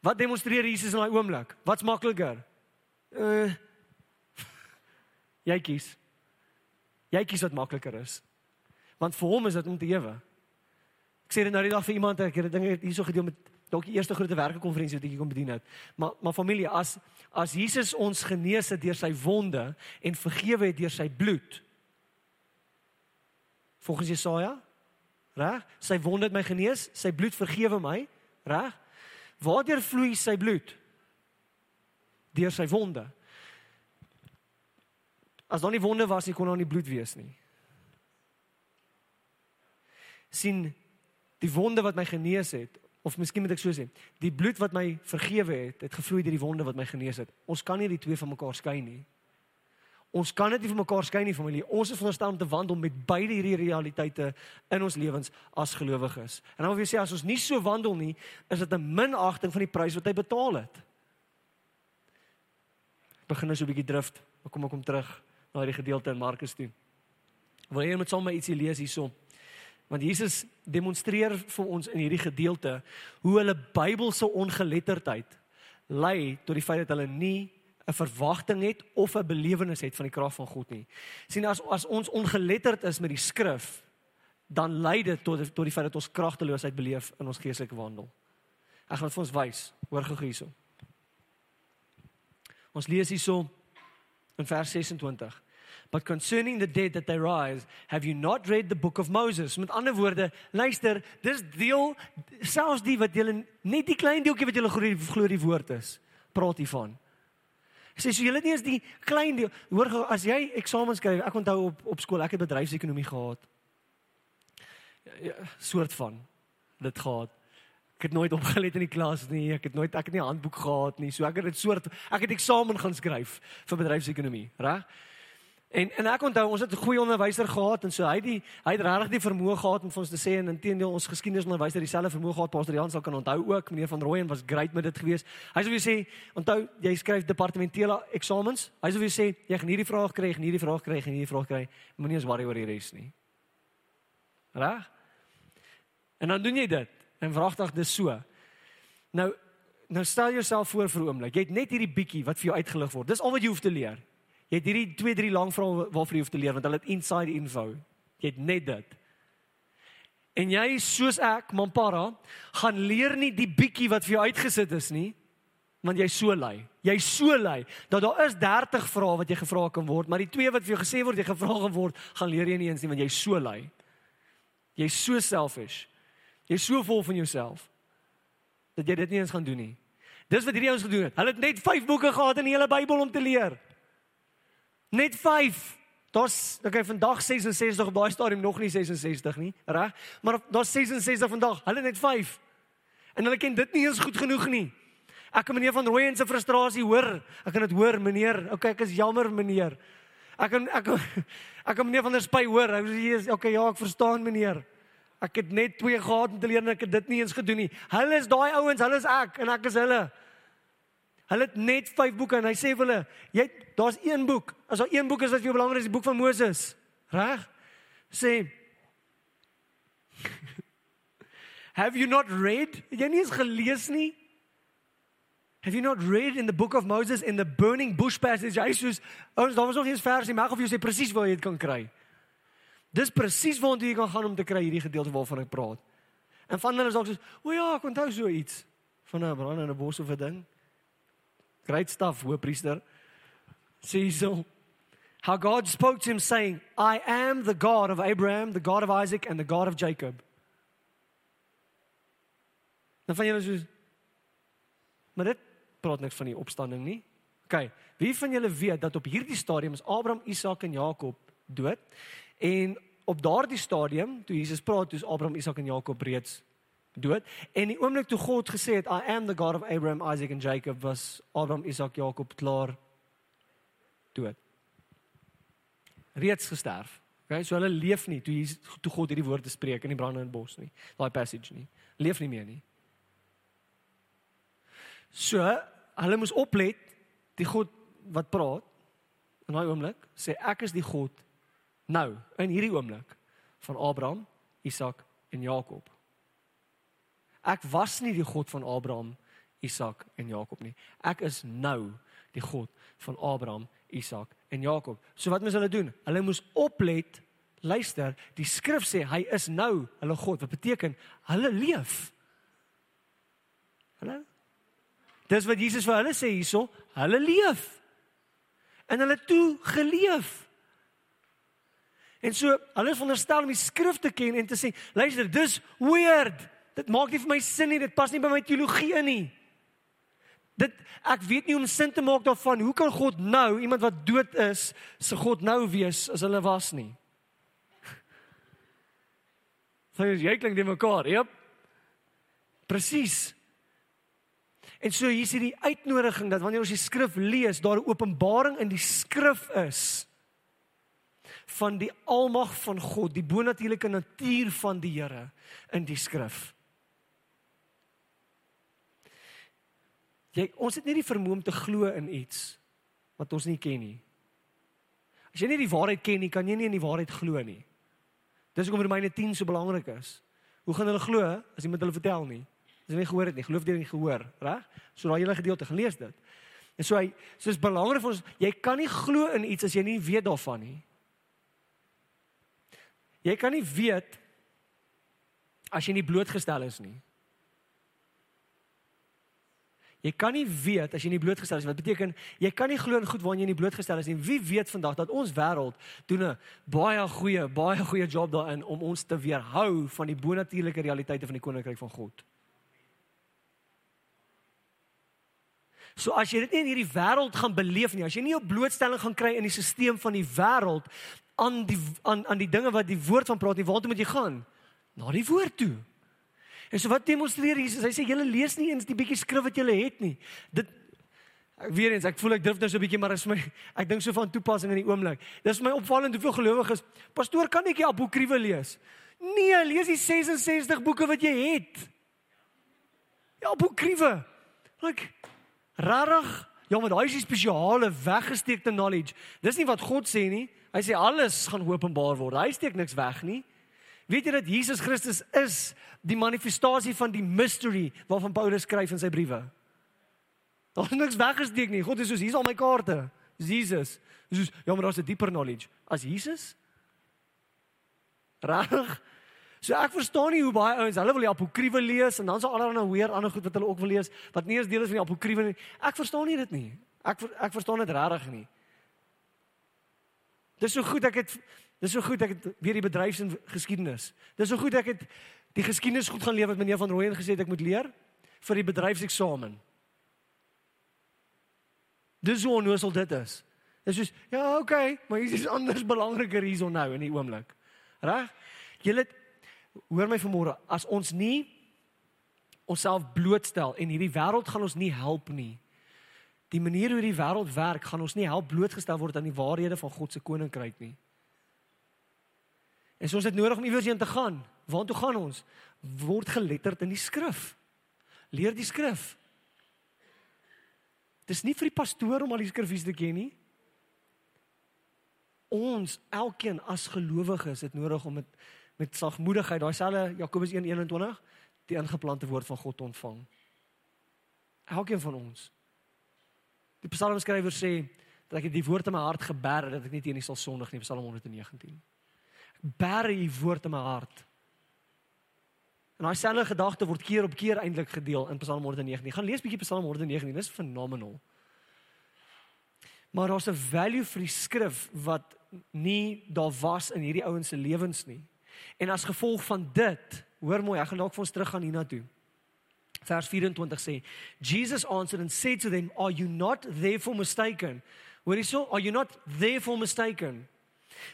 Wat demonstreer Jesus in daai oomblik? Wat's makliker? Uh jy kies. Jy kies wat makliker is. Want vir hom is dit om te ewe. Ek sê dit nou die dag vir iemand ek het dinge hierso gedeel met dalk die eerste groot werkekonferensie wat ek kom bedien het. Maar maar familie, as as Jesus ons genees het deur sy wonde en vergewe het deur sy bloed. Volgens Jesaja, reg? Sy wonde het my genees, sy bloed vergewe my, reg? Waardeur vloei sy bloed? Deur sy wonde. As daar nie wonde was nie, kon daar nie bloed wees nie. sien die wonde wat my genees het of miskien moet ek so sê, die bloed wat my vergewe het, het gevloei deur die wonde wat my genees het. Ons kan nie die twee van mekaar skei nie. Ons kan dit nie van mekaar skei nie familie. Ons is veronderstel om te wandel met beide hierdie realiteite in ons lewens as gelowiges. En dan wil jy sê as ons nie so wandel nie, is dit 'n minagting van die prys wat hy betaal het. Begin nou so 'n bietjie drift. Kom ek kom terug na hierdie gedeelte in Markus toe. Wil jy met my ietsie lees hierso? Want Jesus demonstreer vir ons in hierdie gedeelte hoe hulle Bybelse ongeletterdheid lei tot die feit dat hulle nie 'n verwagting het of 'n belewenis het van die krag van God nie. sien as as ons ongeletterd is met die skrif, dan lei dit tot tot die feit dat ons kragteloosheid beleef in ons geestelike wandel. Ek gaan dit vir ons wys. Hoor gou hierso. Ons lees hierso in vers 26. But concerning the dead that they rise, have you not read the book of Moses? Met ander woorde, luister, dis deel selfs die wat julle net die klein deeltjie wat julle glo die woord is, praat hiervan. Sê so julle nie eens die klein deel. Hoor gou as jy eksamen skryf, ek onthou op op skool, ek het bedryfsekonomie gehad. Ja, ja, soort van dit gehad. Ek het nooit opgelet in die klas nie. Ek het nooit ek het nie handboek gehad nie. So ek het dit soort ek het eksamen gaan skryf vir bedryfsekonomie, reg? En en ek onthou ons het 'n goeie onderwyser gehad en so hy die hy het regtig die vermoë gehad om vir ons te sê en intedeel ons geskiedenisonderwyser dieselfde vermoë gehad Pastor Jan sal kan onthou ook meneer van Rooyen was great met dit gewees. Hy sou vir sê onthou jy skryf departementele eksamens. Hy sou vir sê jy gaan hierdie vraag kry, hierdie vraag kry, hierdie vraag kry. Moenie eens worry oor die res nie. Reg? En dan doen jy dit. En vragtig dis so. Nou nou stel jouself voor vir 'n oomblik. Jy het net hierdie bietjie wat vir jou uitgelig word. Dis al wat jy hoef te leer. Jy het hierdie 2 3 lang vrae waarvoor jy hoef te leer want hulle het inside info. Jy het net dit. En jy soos ek, Mampara, gaan leer nie die bietjie wat vir jou uitgesit is nie, want jy's so lui. Jy's so lui dat daar is 30 vrae wat jy gevra kan word, maar die twee wat vir jou gesê word jy gevra gaan word, gaan leer jy nie eens nie want jy's so lui. Jy's so selfish. Jy's so vol van jouself dat jy dit nie eens gaan doen nie. Dis wat hierdie ouens gedoen het. Hulle het net 5 boeke gehad in die hele Bybel om te leer. Net 5. Daar's okay vandag 66 op daai stadium nog nie 66 nie, reg? Maar daar's 66 vandag. Hulle net 5. En hulle ken dit nie eens goed genoeg nie. Ek kan meneer van Rooyen se frustrasie hoor. Ek kan dit hoor, meneer. Okay, ek is jammer, meneer. Ek kan ek ek kan meneer van der Spy hoor. Hy sê okay, ja, ek verstaan, meneer. Ek het net twee gehad om te leer en ek het dit nie eens gedoen nie. Hulle is daai ouens, hulle is ek en ek is hulle. Hulle het net 5 boeke en hy sê vir hulle, jy daar's een boek. As daar een boek is wat vir jou belangrik is, die boek van Moses. Reg? Sê Have you not read? Jy nie eens gelees nie. Have you not read in the book of Moses in the burning bush passage? Hy sê, ons daar was nog eens versie, maar of jy sê presies waar jy dit kan kry. Dis presies waar jy kan gaan om te kry hierdie gedeelte waarvan ek praat. En van hulle is dalk so, o ja, ek onthou so iets van 'n brand in 'n bos of 'n ding. Great stuff, hoëpriester. See so how God spoke to him saying, "I am the God of Abraham, the God of Isaac and the God of Jacob." Dan van julle so Maar dit praat niks van die opstanding nie. OK, wie van julle weet dat op hierdie stadium is Abraham, Isak en Jakob dood? En op daardie stadium, toe Jesus praat, toe is Abraham, Isak en Jakob reeds dood. En die oomblik toe God gesê het I am the God of Abraham, Isaac and Jacob was Abraham, Isak, Jakob klaar dood. Reeds gesterf. Okay, so hulle leef nie toe Jesus toe God hierdie woorde spreek in die brandende bos nie. Daai passage nie. Leef nie meer nie. So, hulle moes oplet die God wat praat in daai oomblik sê ek is die God nou in hierdie oomblik van Abraham, Isak en Jakob. Ek was nie die God van Abraham, Isak en Jakob nie. Ek is nou die God van Abraham, Isak en Jakob. So wat moes hulle doen? Hulle moes oplet Luister, die skrif sê hy is nou hulle God. Wat beteken hulle leef? Hallo? Dis wat Jesus vir hulle sê hierso, hulle leef. En hulle toe geleef. En so, hulle is veronderstel om die skrif te ken en te sê, luister, dis weird. Dit maak nie vir my sin nie, dit pas nie by my teologie in nie. Dit ek weet nie om sin te maak daarvan. Hoe kan God nou iemand wat dood is, se God nou wees as hulle was nie? Sê jy klink dit mekaar, jep. Presies. En so hier is hierdie uitnodiging dat wanneer ons die skrif lees, daar 'n openbaring in die skrif is van die almag van God, die bonatuurlike natuur van die Here in die skrif. Jy ons het nie die vermoë om te glo in iets wat ons nie ken nie. As jy nie die waarheid ken nie, kan jy nie in die waarheid glo nie. Dis hoekom Romeine 10 so belangrik is. Hoe gaan hulle glo as iemand hulle vertel nie? As jy nie gehoor het nie, geloof jy nie gehoor, reg? So daai hele gedeelte gelees dit. En so hy soos belangrik vir ons, jy kan nie glo in iets as jy nie weet daarvan nie. Jy kan nie weet as jy nie blootgestel is nie. Jy kan nie weet as jy nie blootgestel is wat beteken jy kan nie glo in goed waaraan jy nie blootgestel is nie. Wie weet vandag dat ons wêreld doen 'n baie goeie, baie goeie job daarin om ons te weerhou van die bonatuurlike realiteite van die koninkryk van God. So as jy dit nie in hierdie wêreld gaan beleef nie, as jy nie 'n blootstelling gaan kry in die stelsel van die wêreld aan die aan aan die dinge wat die woord van praat nie, waartoe moet jy gaan? Na die woord toe. En so wat demonstreer Jesus? Hy sê julle lees nie eens die bietjie skrif wat julle het nie. Dit weer eens, ek voel ek drif nou so 'n bietjie maar is my ek dink so van toepassing in die oomblik. Dis my opvallend hoeveel gelowiges, pastoor kan ek die apokriewe lees? Nee, lees die 66 boeke wat jy het. Ja, apokriewe. Like rarig. Ja, maar daai is die spesiale weggesteekte knowledge. Dis nie wat God sê nie. Hy sê alles gaan openbaar word. Hy steek niks weg nie. Weet jy dat Jesus Christus is die manifestasie van die mystery waarvan Paulus skryf in sy briewe? Daar is niks weggesteek nie. God is soos hier's al my kaarte. Jesus. Soos ja, maar daar's 'n dieper knowledge as Jesus. Reg? So ek verstaan nie hoe baie ouens, hulle wil die apokriewe lees en dan sal allerlei weer ander goed wat hulle ook wil lees wat nie eens deel is van die apokriewe nie. Ek verstaan nie dit nie. Ek ek verstaan dit regtig nie. Dis so goed ek het Dis so goed ek het weer die bedryfsgeskiedenis. Dis so goed ek het die geskiedenis goed gaan leer wat meneer van Rooyen gesê het ek moet leer vir die bedryfseksamen. Dis hoe onnoosel dit is. Dis soos ja, okay, maar hier is anders belangriker hierson nou in die oomblik. Reg? Julle hoor my vanmôre, as ons nie onsself blootstel en hierdie wêreld gaan ons nie help nie. Die manier hoe die wêreld werk, gaan ons nie help blootgestel word aan die waarhede van God se koninkryk nie. En so ons het nodig om iewers heen te gaan. Waartoe gaan ons? Word geletterd in die skrif. Leer die skrif. Dis nie vir die pastoor om al die skrifies te ken nie. Ons elkeen as gelowiges het nodig om met met sagmoedigheid, daai selfe Jakobus 1:21, die ingeplante woord van God ontvang. Elkeen van ons. Die psalmskrywer sê dat ek die woord in my hart geberg dat ek nie teen U sal sondig nie, Psalm 119 bære u woord in my hart. En daai selfde gedagte word keer op keer eintlik gedeel in Psalm 119. Gaan lees bietjie Psalm 119, dis phenomenal. Maar daar's 'n value vir die skrif wat nie daar was in hierdie ouens se lewens nie. En as gevolg van dit, hoor mooi, ek gaan dalk vir ons teruggaan hiernatoe. Vers 24 sê, Jesus answered and said to them, "Are you not therefore mistaken?" Where is so? Are you not therefore mistaken?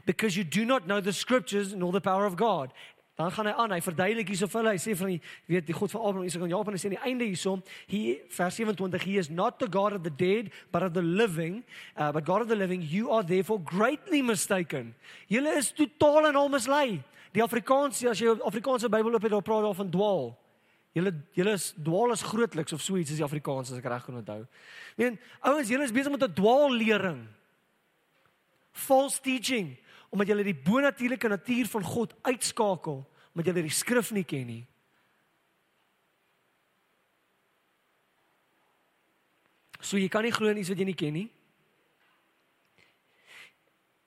Because you do not know the scriptures nor the power of God. Dan gaan hy aan, hy verduidelik hierso vir hulle. Hy sê van die weet die God van Abraham, Isak en Jakob en hy sê aan die einde hierso, he vers 27, he is not the God of the dead, but of the living, uh, but God of the living, you are therefore greatly mistaken. Julle is totaal en al mislei. Die Afrikaanse as jy Afrikaanse Bybel oop het, daar praat daar van dwaal. Julle julle is dwaal is grootliks of so iets is die Afrikaans as ek reg kan onthou. Meen, ouens, julle is besig met 'n dwaallering. False teaching omdat julle die bonatuurlike natuur van God uitskakel omdat julle die skrif nie ken nie. So jy kan nie glo in iets wat jy nie ken nie.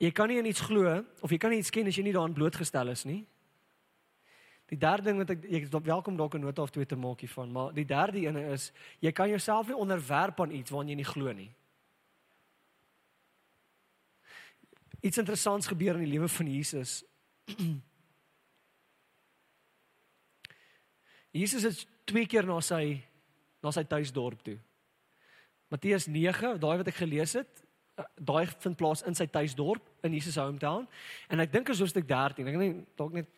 Jy kan nie in iets glo of jy kan nie iets ken as jy nie daaraan blootgestel is nie. Die derde ding wat ek ek is welkom dalk 'n nota of twee te maak hiervan, maar die derde een is jy kan jouself nie onderwerp aan iets waaraan jy nie glo nie. Iets interessants gebeur in die lewe van Jesus. Jesus het twee keer na sy na sy tuisdorp toe. Matteus 9, daai wat ek gelees het, eh, daai vind plaas in sy tuisdorp in Jesus hometown en ek dink is hoofstuk 13. Ek net dalk net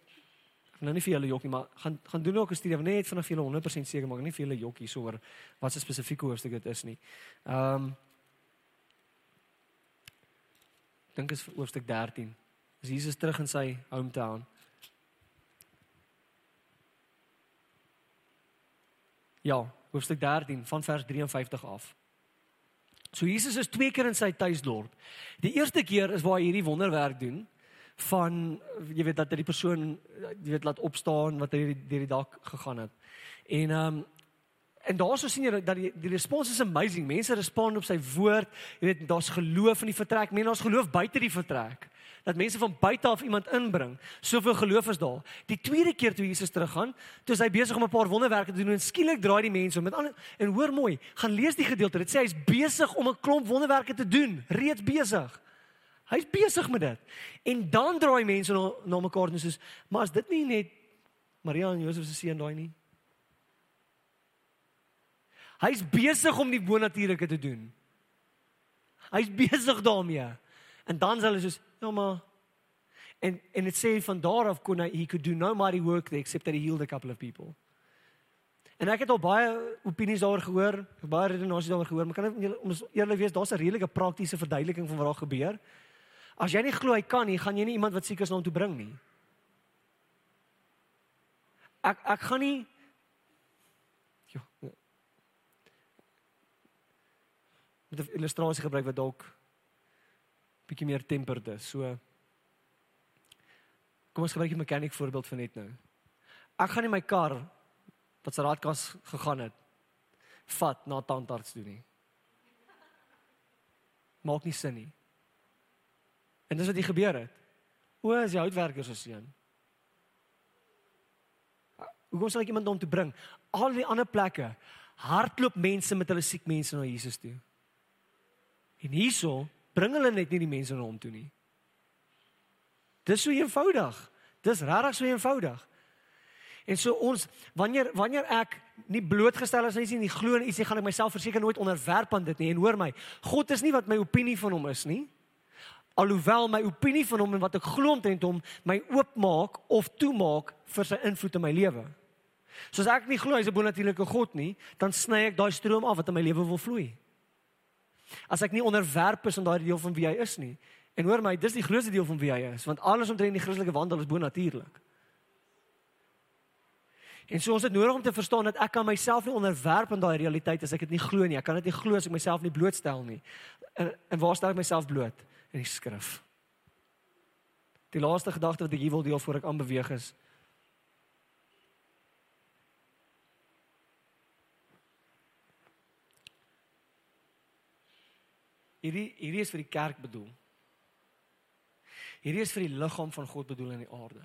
nou nie vir julle jokkie maar gaan gaan doen ook 'n studie net vanaf julle 100% seker maak nie vir julle jokkie so oor wat se spesifieke hoofstuk dit is nie. Ehm um, dink is hoofstuk 13. Is Jesus terug in sy hometown. Ja, hoofstuk 13 van vers 53 af. So Jesus is twee keer in sy tuisdorp. Die eerste keer is waar hy hierdie wonderwerk doen van jy weet dat hy die persoon jy weet laat opstaan wat hy deur die dak gegaan het. En ehm um, en daarso sien jy dat die die respons is amazing. Mense respond op sy woord. Jy weet daar's geloof in die vertrek. Mense daar's geloof buite die vertrek. Dat mense van buite af iemand inbring. Soveel geloof is daar. Die tweede keer toe Jesus teruggaan, toe is hy besig om 'n paar wonderwerke te doen en skielik draai die mense om met ander en hoor mooi, gaan lees die gedeelte. Dit sê hy's besig om 'n klomp wonderwerke te doen, reeds besig. Hy's besig met dit. En dan draai mense na na mekaar en sê, "Maar is dit nie net Maria en Josef se seun daai nie?" Hy's besig om die bonatuurlike te doen. Hy's besig daarmee. En dan sê hulle soos, "Ja, maar en en dit sê van daar af kon hy he could do no mighty work there except that he healed a couple of people." En ek het al baie opinies daaroor gehoor, baie redenasies daaroor gehoor, maar kan ek om eerlik wees, daar's 'n redelike praktiese verduideliking van wat daar gebeur. As jy nie glo hy kan nie, gaan jy nie iemand wat siek is na hom toe bring nie. Ek ek gaan nie Ja. Met 'n illustrasie gebruik wat dalk bietjie meer tempered is. So Kom ons gebruik 'n mechanic voorbeeld vir net nou. Ek gaan nie my kar wat se raadkas gegaan het vat na tandarts toe nie. Maak nie sin nie. En dis wat hier gebeur het. O, as die houtwerkers se seun. Hoe kom sal ek iemand om te bring? Al die ander plekke hardloop mense met hulle siek mense na Jesus toe. En hierso bring hulle net nie die mense na hom toe nie. Dis so eenvoudig. Dis regtig so eenvoudig. En so ons wanneer wanneer ek nie blootgestel is nie, nie glo in iets nie, gaan ek myself verseker nooit onderwerp aan dit nie. En hoor my, God is nie wat my opinie van hom is nie alhoewel my opinie van hom en wat ek glo omtrent hom my oopmaak of toemaak vir sy invloed in my lewe. Soos ek nie glo hy's 'n bonatuurlike God nie, dan sny ek daai stroom af wat in my lewe wil vloei. As ek nie onderwerp is aan daai deel van wie hy is nie. En hoor my, dis die grootste deel van wie hy is, want alles omtrent die Christelike wandel is bonatuurlik. En so ons het nodig om te verstaan dat ek kan myself nie onderwerp aan daai realiteit as ek dit nie glo nie. Ek kan dit nie glo as ek myself nie blootstel nie. En, en waar stel ek myself bloot? in die skrif. Die laaste gedagte wat ek hier wil deel voor ek aanbeweeg is. Hierdie hierdie is vir die kerk bedoel. Hierdie is vir die liggaam van God bedoel in die aarde.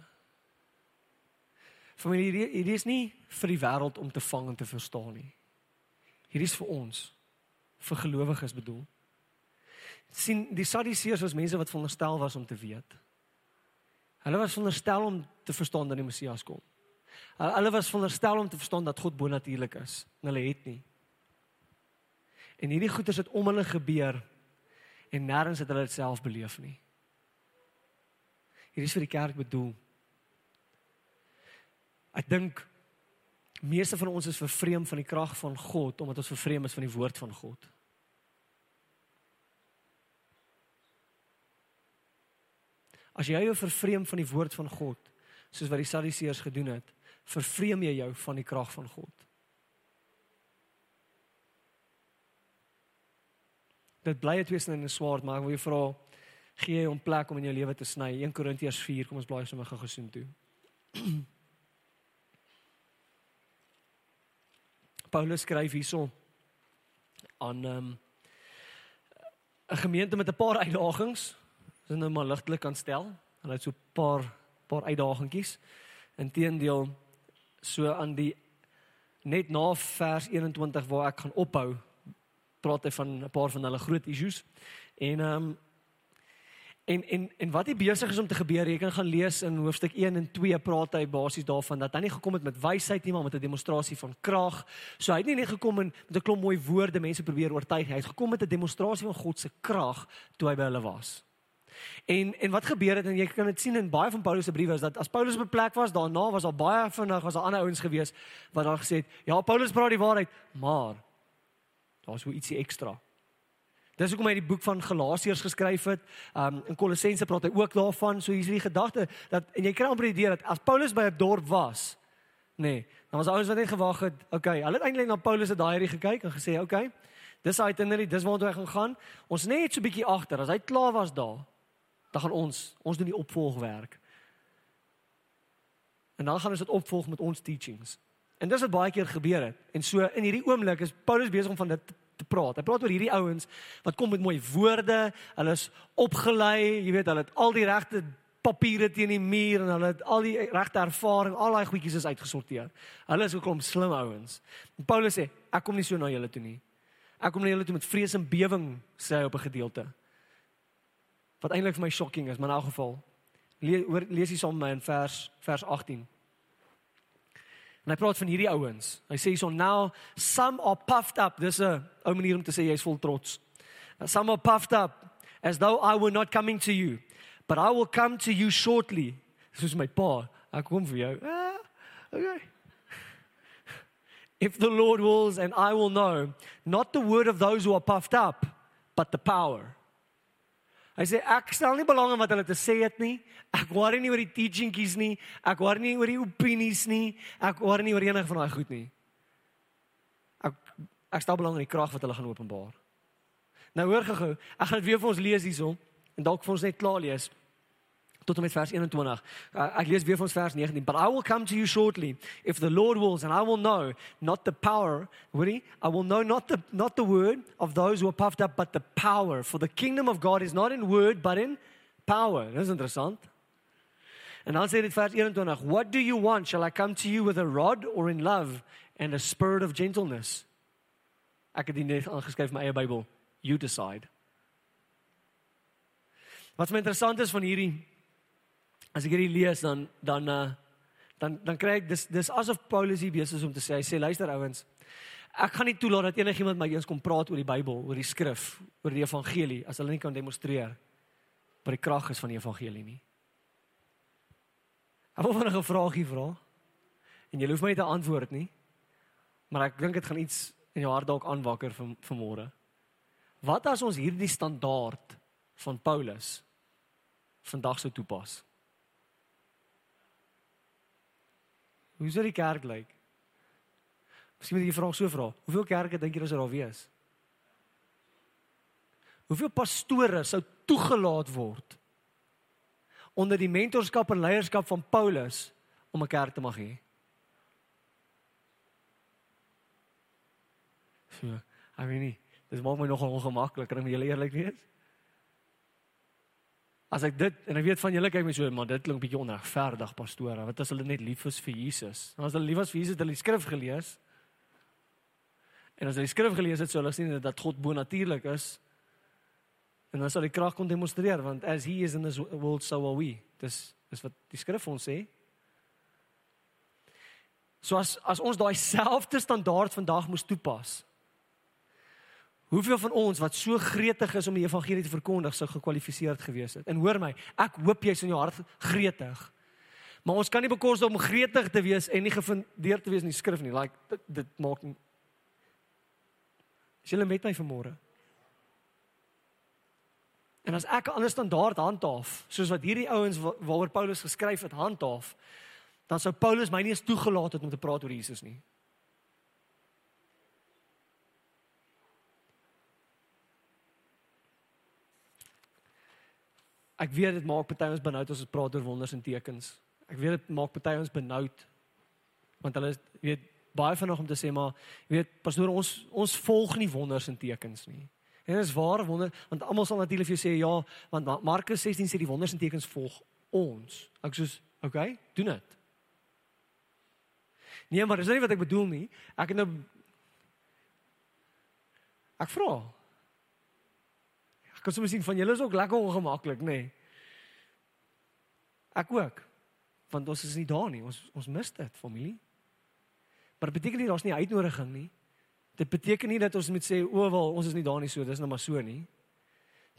Familie, hierdie, hierdie is nie vir die wêreld om te vang en te verstaan nie. Hierdie is vir ons, vir gelowiges bedoel sien die Sadduseërs was mense wat veronderstel was om te weet. Hulle was veronderstel om te verstaan dat die Messias kom. Hulle was veronderstel om te verstaan dat God bonatuurlik is. En hulle het nie. En hierdie goeters het om hulle gebeur en nêrens het hulle dit self beleef nie. Hierdie is vir die kerk bedoel. ek dink meeste van ons is vervreem van die krag van God omdat ons vervreem is van die woord van God. As jy jou vervreem van die woord van God, soos wat die Sadduseërs gedoen het, vervreem jy jou van die krag van God. Dit bly 'n tweesnede swaard, maar ek wil jou vra gee jy hom plek om in jou lewe te sny. 1 Korintiërs 4, kom ons blaai sommer gou gesoen toe. Paulus skryf hierso aan ehm, 'n um, gemeente met 'n paar uitdagings. Dis nou maar ligtelik kan stel. Hulle het so 'n paar paar uitdagingkies. Inteendeel so aan die net na vers 21 waar ek gaan ophou, praat hy van 'n paar van hulle groot issues. En ehm um, En en en wat hy besig is om te gebeur, jy kan gaan lees in hoofstuk 1 en 2 praat hy basies daarvan dat hy nie gekom het met wysheid nie, maar met 'n demonstrasie van krag. So hy het nie net gekom en met 'n klomp mooi woorde mense probeer oortuig nie. Hy het gekom met 'n demonstrasie van God se krag toe hy by hulle was. En en wat gebeur het en jy kan dit sien in baie van Paulus se briewe is dat as Paulus op 'n plek was, daarna was daar baie vinnig was daar ander ouens gewees wat daar gesê het, "Ja, Paulus praat die waarheid, maar daar's so ietsie ekstra." Dis hoekom hy die boek van Galasiërs geskryf het. Um in Kolossense praat hy ook daarvan. So hier's die gedagte dat en jy kry amper die idee dat as Paulus by 'n dorp was, nê, nee, dan was ouens wat net gewag het, okay, hulle het eintlik na Paulus se diary gekyk en gesê, okay, dis hy itinerary, dis waar hy gaan gaan. Ons net so 'n bietjie agter. As hy klaar was daar, dan gaan ons ons doen die opvolgwerk. En dan gaan ons dit opvolg met ons teachings. En dis wat baie keer gebeur het. En so in hierdie oomblik is Paulus besig om van dit te praat. Hy praat oor hierdie ouens wat kom met mooi woorde. Hulle is opgelei, jy weet, hulle het al die regte papiere teen die muur en hulle het al die regte ervaring, al daai goedjies is uitgesorteer. Hulle is ook om slim ouens. En Paulus sê, ek kom nie so na julle toe nie. Ek kom na julle toe met vrees en bewering, sê hy op 'n gedeelte. Wat eintlik vir my shocking is, maar in elk geval lees lees hier saam met my in vers vers 18. En hy praat van hierdie ouens. Hy sê so now some are puffed up. Dis 'n ou manier om te sê jy's vol trots. Some are puffed up as though I were not coming to you, but I will come to you shortly. Dis my pa. Ek kom vir jou. Ah, okay. If the Lord wills and I will know, not the word of those who are puffed up, but the power. Hy sê ek stel nie belang in wat hulle te sê het nie. Ek worry nie oor die teachingkies nie. Ek worry nie oor die opinies nie. Ek worry nie oor enige van daai goed nie. Ek ek stel belang in die krag wat hulle gaan openbaar. Nou hoor gou-gou, ek gaan dit weer vir ons lees hierson en dalk vir ons net klaar lees tot en met vers 21. Uh, ek lees weer van vers 19. But I will come to you shortly if the Lord wills and I will know not the power, worry, I will know not the not the word of those who are puffed up but the power for the kingdom of God is not in word but in power. Dis interessant. En dan sê dit vers 21, what do you want? Shall I come to you with a rod or in love and a spirit of gentleness? Ek het dit net aangeskryf my eie Bybel. You decide. Wat my interessant is van hierdie as ek hierdie lees dan dan uh, dan dan kry ek dis dis asof Paulus hier besig is om te sê hy sê luister ouens ek gaan nie toelaat dat enigiemand my eens kom praat oor die Bybel oor die skrif oor die evangelie as hulle nie kan demonstreer wat die krag is van die evangelie nie Ek wil vinnig 'n vraagie vra en jy hoef my nie te antwoord nie maar ek dink dit gaan iets in jou hart dalk aanwakker vir vanmôre Wat as ons hierdie standaard van Paulus vandag sou toepas? Hoe sou die kerk lyk? Miskien moet jy vra so vra. Hoeveel kerke dink jy sou daar wees? Hoeveel pastore sou toegelaat word onder die mentorskap en leierskap van Paulus om 'n kerk te mag hê? So, I mean, dit maak my nogal ongemaklik, kan ek julle eerlik wees? As ek dit en ek weet van julle kyk my so, maar dit klink bietjie onregverdig pastore. Wat as hulle net lief is vir Jesus? En as hulle lief was vir Jesus, het hulle die skrif gelees. En as hulle die skrif gelees het, sou hulle sien dat God bonatuurlik is. En dan sal die krag kon demonstreer want as he is in this world so are we. Dis dis wat die skrif ons sê. So as as ons daai selfde standaard vandag moes toepas, Hoeveel van ons wat so gretig is om die evangelie te verkondig sou gekwalifiseerd gewees het? En hoor my, ek hoop jy's in jou hart gretig. Maar ons kan nie bekos om gretig te wees en nie gefundeer te wees in die skrif nie. Like dit, dit maak nie Is julle met my vanmôre? En as ek 'n ander standaard handhaaf, soos wat hierdie ouens waaroor Paulus geskryf het handhaaf, dan sou Paulus my nie eens toegelaat het om te praat oor Jesus nie. Ek weet dit maak party ons benoud as ons praat oor wonders en tekens. Ek weet dit maak party ons benoud want hulle weet baie vanaand om te sê maar weet pastoor ons ons volg nie wonders en tekens nie. En dit is waar wonder want almal sal natuurlik vir jou sê ja want Markus 16 sê die wonders en tekens volg ons. Ek sê okay, doen dit. Nee, maar dis nie wat ek bedoel nie. Ek het nou Ek vra, Ek kan sommer sien van julle is ook lekker ongemaklik, nê? Nee. Ek ook. Want ons is nie daar nie. Ons ons mis dit, familie. Maar dit beteken nie daar's nie uitnodiging nie. Dit beteken nie dat ons moet sê o, wel, ons is nie daar nie so, dis nou maar so nie.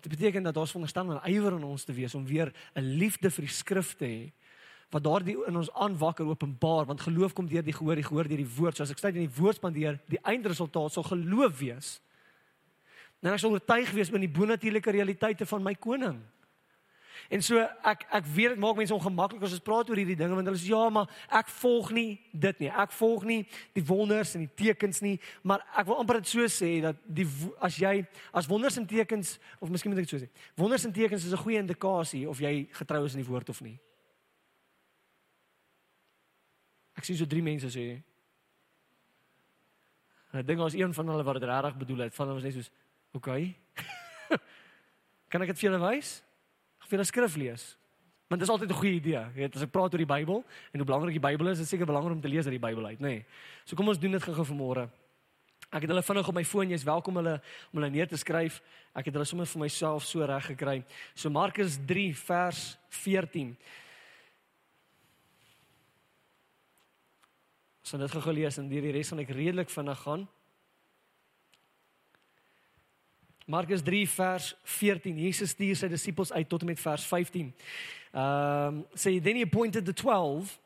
Dit beteken dat daar's veronderstel om ywer in ons te wees om weer 'n liefde vir die skrif te hê wat daardie in ons aanwakker openbaar want geloof kom deur die gehoor die gehoor deur die woord so as ek sê in die woord spandeer die eindresultaat sal geloof wees En ek sal oortuig wees oor die bonatuurlike realiteite van my koning. En so ek ek weet dit maak mense ongemaklik as ons praat oor hierdie dinge want hulle sê ja, maar ek volg nie dit nie. Ek volg nie die wonders en die tekens nie, maar ek wil amper dit so sê dat die as jy as wonders en tekens of miskien moet ek dit so sê. Wonders en tekens is 'n goeie indikasie of jy getrou is in die woord of nie. Ek sien so drie mense sê. Ek dink ons een van hulle wat dit regtig bedoel het, van hulle was net soos OK. kan ek dit vir julle wys? Ek wil 'n skrif lees. Want dit is altyd 'n goeie idee. Jy weet, as ek praat oor die Bybel en hoe belangrik die Bybel is, is dit seker belangrik om te lees uit die Bybel uit, nê. Nee. So kom ons doen dit gou-gou vanmôre. Ek het hulle vinnig op my foon, jy's welkom hulle om hulle neer te skryf. Ek het hulle sommer vir myself so reg gekry. So Markus 3 vers 14. So net gou gelees en deur die res van ek redelik vinnig gaan. Markus 3 vers 14. Jesus stuur sy disippels uit tot en met vers 15. Um say then he appointed the 12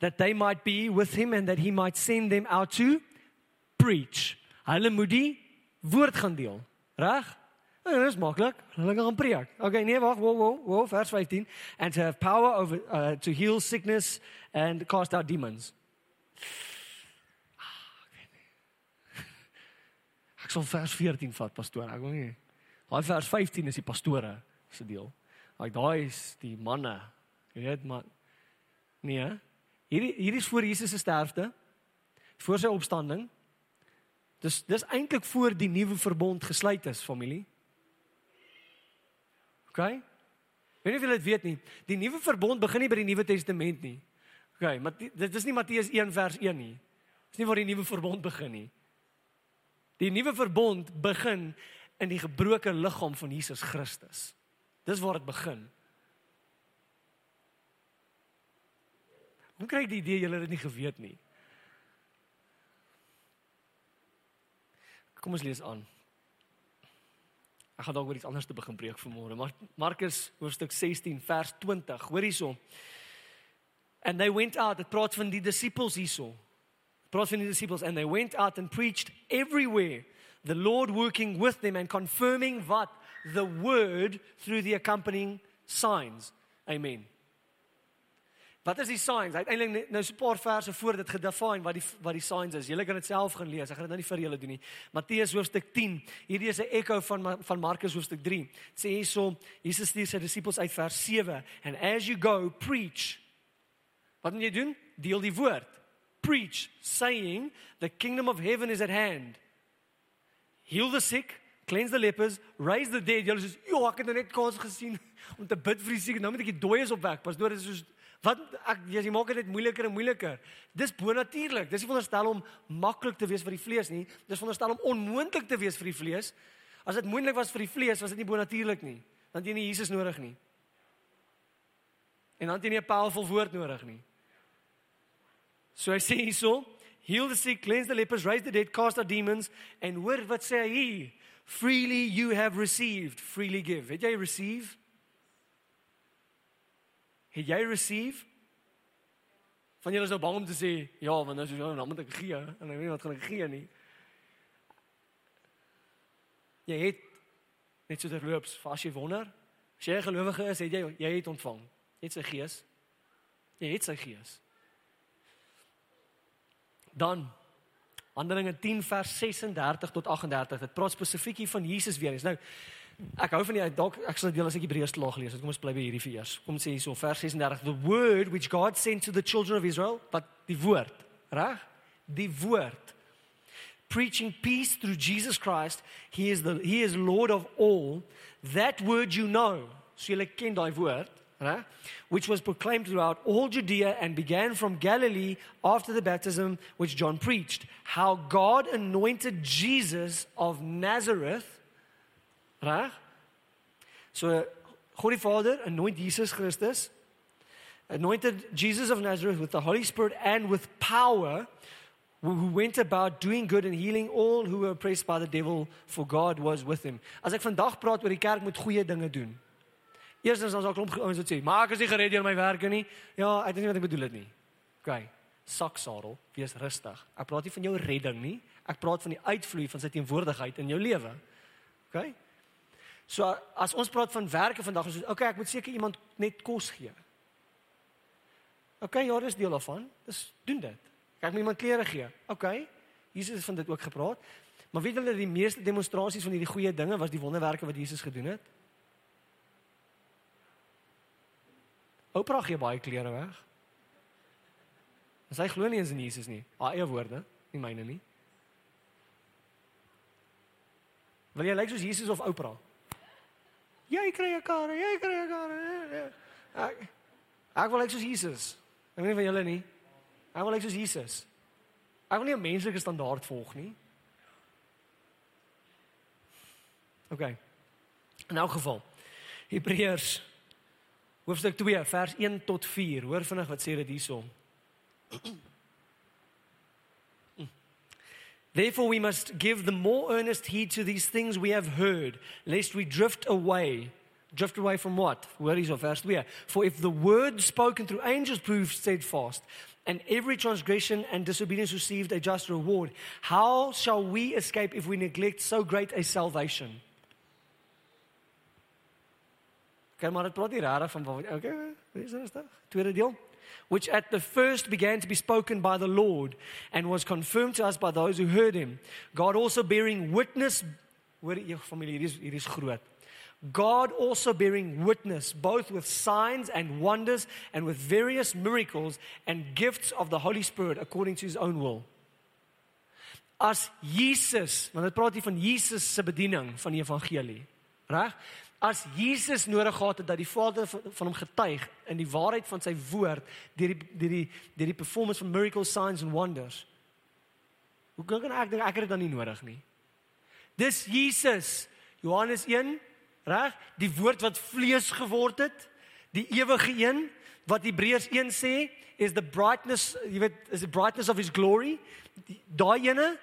that they might be with him and that he might send them out to preach. Hulle moet die woord gaan deel. Reg? Ja, dit is maklik. Hulle gaan preek. Okay, nee, wag, wo, wo, wo, vers 15 and to have power over uh, to heal sickness and cast out demons. Ek sal vers 14 vat, pastoor. Ek wil nie. Daai vers 15 is die pastore se deel. Like daai is die manne. Jy weet maar nee. Hierdie hierdie is voor Jesus se sterfte. Voor sy opstanding. Dis dis eintlik voor die nuwe verbond gesluit is, familie. OK? Weet nie of julle dit weet nie. Die nuwe verbond begin nie by die Nuwe Testament nie. OK, maar dit is nie Matteus 1 vers 1 nie. Dis nie waar die nuwe verbond begin nie. Die nuwe verbond begin in die gebroke liggaam van Jesus Christus. Dis waar dit begin. Hoe kry jy die idee julle het dit nie geweet nie? Kom ons lees aan. Ek gaan dalk oor iets anders te begin preek vanmôre, maar Markus hoofstuk 16 vers 20. Hoor hierson. And they went out, dit praat van die disippels hierson praat van die disciples and they went out and preached everywhere the lord working with them and confirming what the word through the accompanying signs amen Wat is die signs? Uiteindelik nou so 'n paar verse voor dit gedefine wat die wat die signs is. Julle kan dit self gaan lees. Ek gaan dit nou nie vir julle doen nie. Matteus hoofstuk 10. Hierdie is 'n echo van van Markus hoofstuk 3. Dit sê hierso Jesus stuur sy disippels uit vers 7 and as you go preach. Wat moet jy doen? Deel die woord preach, saying, The kingdom of heaven is at hand. Heal the sick, cleanse the lepers, raise the dead. Julle sê, "Jo, ek het nou net kans gesien om te bid vir die siek. Nou moet ek die dooies opwek." Pastoor, dit is soos wat ek jy maak dit moeiliker en moeiliker. Dis bonatuurlik. Dis nie veronderstel om maklik te wees vir die vlees nie. Dis veronderstel om onmoontlik te wees vir die vlees. As dit moontlik was vir die vlees, was dit nie bonatuurlik nie. Dan het jy nie Jesus nodig nie. En dan het jy nie 'n powerful woord nodig nie. So hy sê hierso, heal the sick, cleanse the lepers, raise the dead, cast out demons en hoor wat sê hy? Freely you have received, freely give. Het jy receive? Het jy receive? Van julle is nou bang om te sê ja, want nou is jy nou moet ek gee en ek weet wat gaan ek gee nie. Jy het net so terloops, as jy wonder, as jy 'n gelowige is, het jy jy het ontvang. Jy het sy gees. Jy het sy gees. Dan Handelinge 10 vers 36 tot 38. Dit praat spesifiek hier van Jesus weer eens. Nou ek hou van die dalk ek sal deel as ek Hebreërs laag lees. Kom ons bly by hierdie vir eers. Kom sê hierso vers 36. The word which God sent to the children of Israel, wat die woord, reg? Die woord preaching peace through Jesus Christ. He is the he is Lord of all. That word you know. So jy ken daai woord, right? Which was proclaimed throughout all Judea and began from Galilee after the baptism which John preached. How God anointed Jesus of Nazareth, right? So God die Vader anoint Jesus Christus anointed Jesus of Nazareth with the Holy Spirit and with power who went about doing good and healing all who were oppressed by the devil for God was with him. As ek vandag praat oor die kerk moet goeie dinge doen. Eerstens dan sal klomp ouens wat sê, "Maar ek is nie gered deur my werke nie." Ja, ek weet nie wat ek bedoel dit nie. OK. Saksadel, wees rustig. Ek praat nie van jou redding nie. Ek praat van die uitvloei van sy teenwoordigheid in jou lewe. OK? So as ons praat van werke vandag, is OK, ek moet seker iemand net kos gee. OK, ja, dis deel daarvan. Dis doen dit. Ek moet iemand klere gee. OK. Jesus het van dit ook gepraat. Maar weet julle die meeste demonstrasies van hierdie goeie dinge was die wonderwerke wat Jesus gedoen het? Oprah gee baie klere weg. En sy glo nie eens in Jesus nie. Haar eie woorde, nie myne nie. Wil jy lyk soos Jesus of Oprah? Jy kry 'n kar, jy kry 'n kar. Ek ek wil lyk soos Jesus. Ek weet nie van julle nie. Ek wil lyk soos Jesus. Ek wil nie 'n menslike standaard volg nie. OK. In elk geval. Hebreërs hoofstuk 2 vers 1 tot 4. Hoor vinnig wat sê dit hierso. Therefore we must give the more earnest heed to these things we have heard lest we drift away. Drift away from what? Where is of verse 2? For if the word spoken through angels proved steadfast, and every transgression and disobedience received a just reward. How shall we escape if we neglect so great a salvation? Kan maar dit praat hier reg van okay, is rustig. Tweede deel. Which at the first began to be spoken by the Lord and was confirmed to us by those who heard him. God also bearing witness hoor jy familie hier is hier is groot. God also bearing witness both with signs and wonders and with various miracles and gifts of the Holy Spirit according to his own will. As Jesus, want dit praat hier van Jesus se bediening van die evangelie, reg? As Jesus nodig gehad het dat die Vader van hom getuig in die waarheid van sy woord deur die deur die deur die performance van miracles, signs and wonders. Hoe kan ek dink ek het dit dan nie nodig nie? Dis Jesus. Johannes 1 Reg? Die woord wat vlees geword het, die ewige een wat Hebreërs 1 sê is the brightness, jy weet, is the brightness of his glory. Daai ene,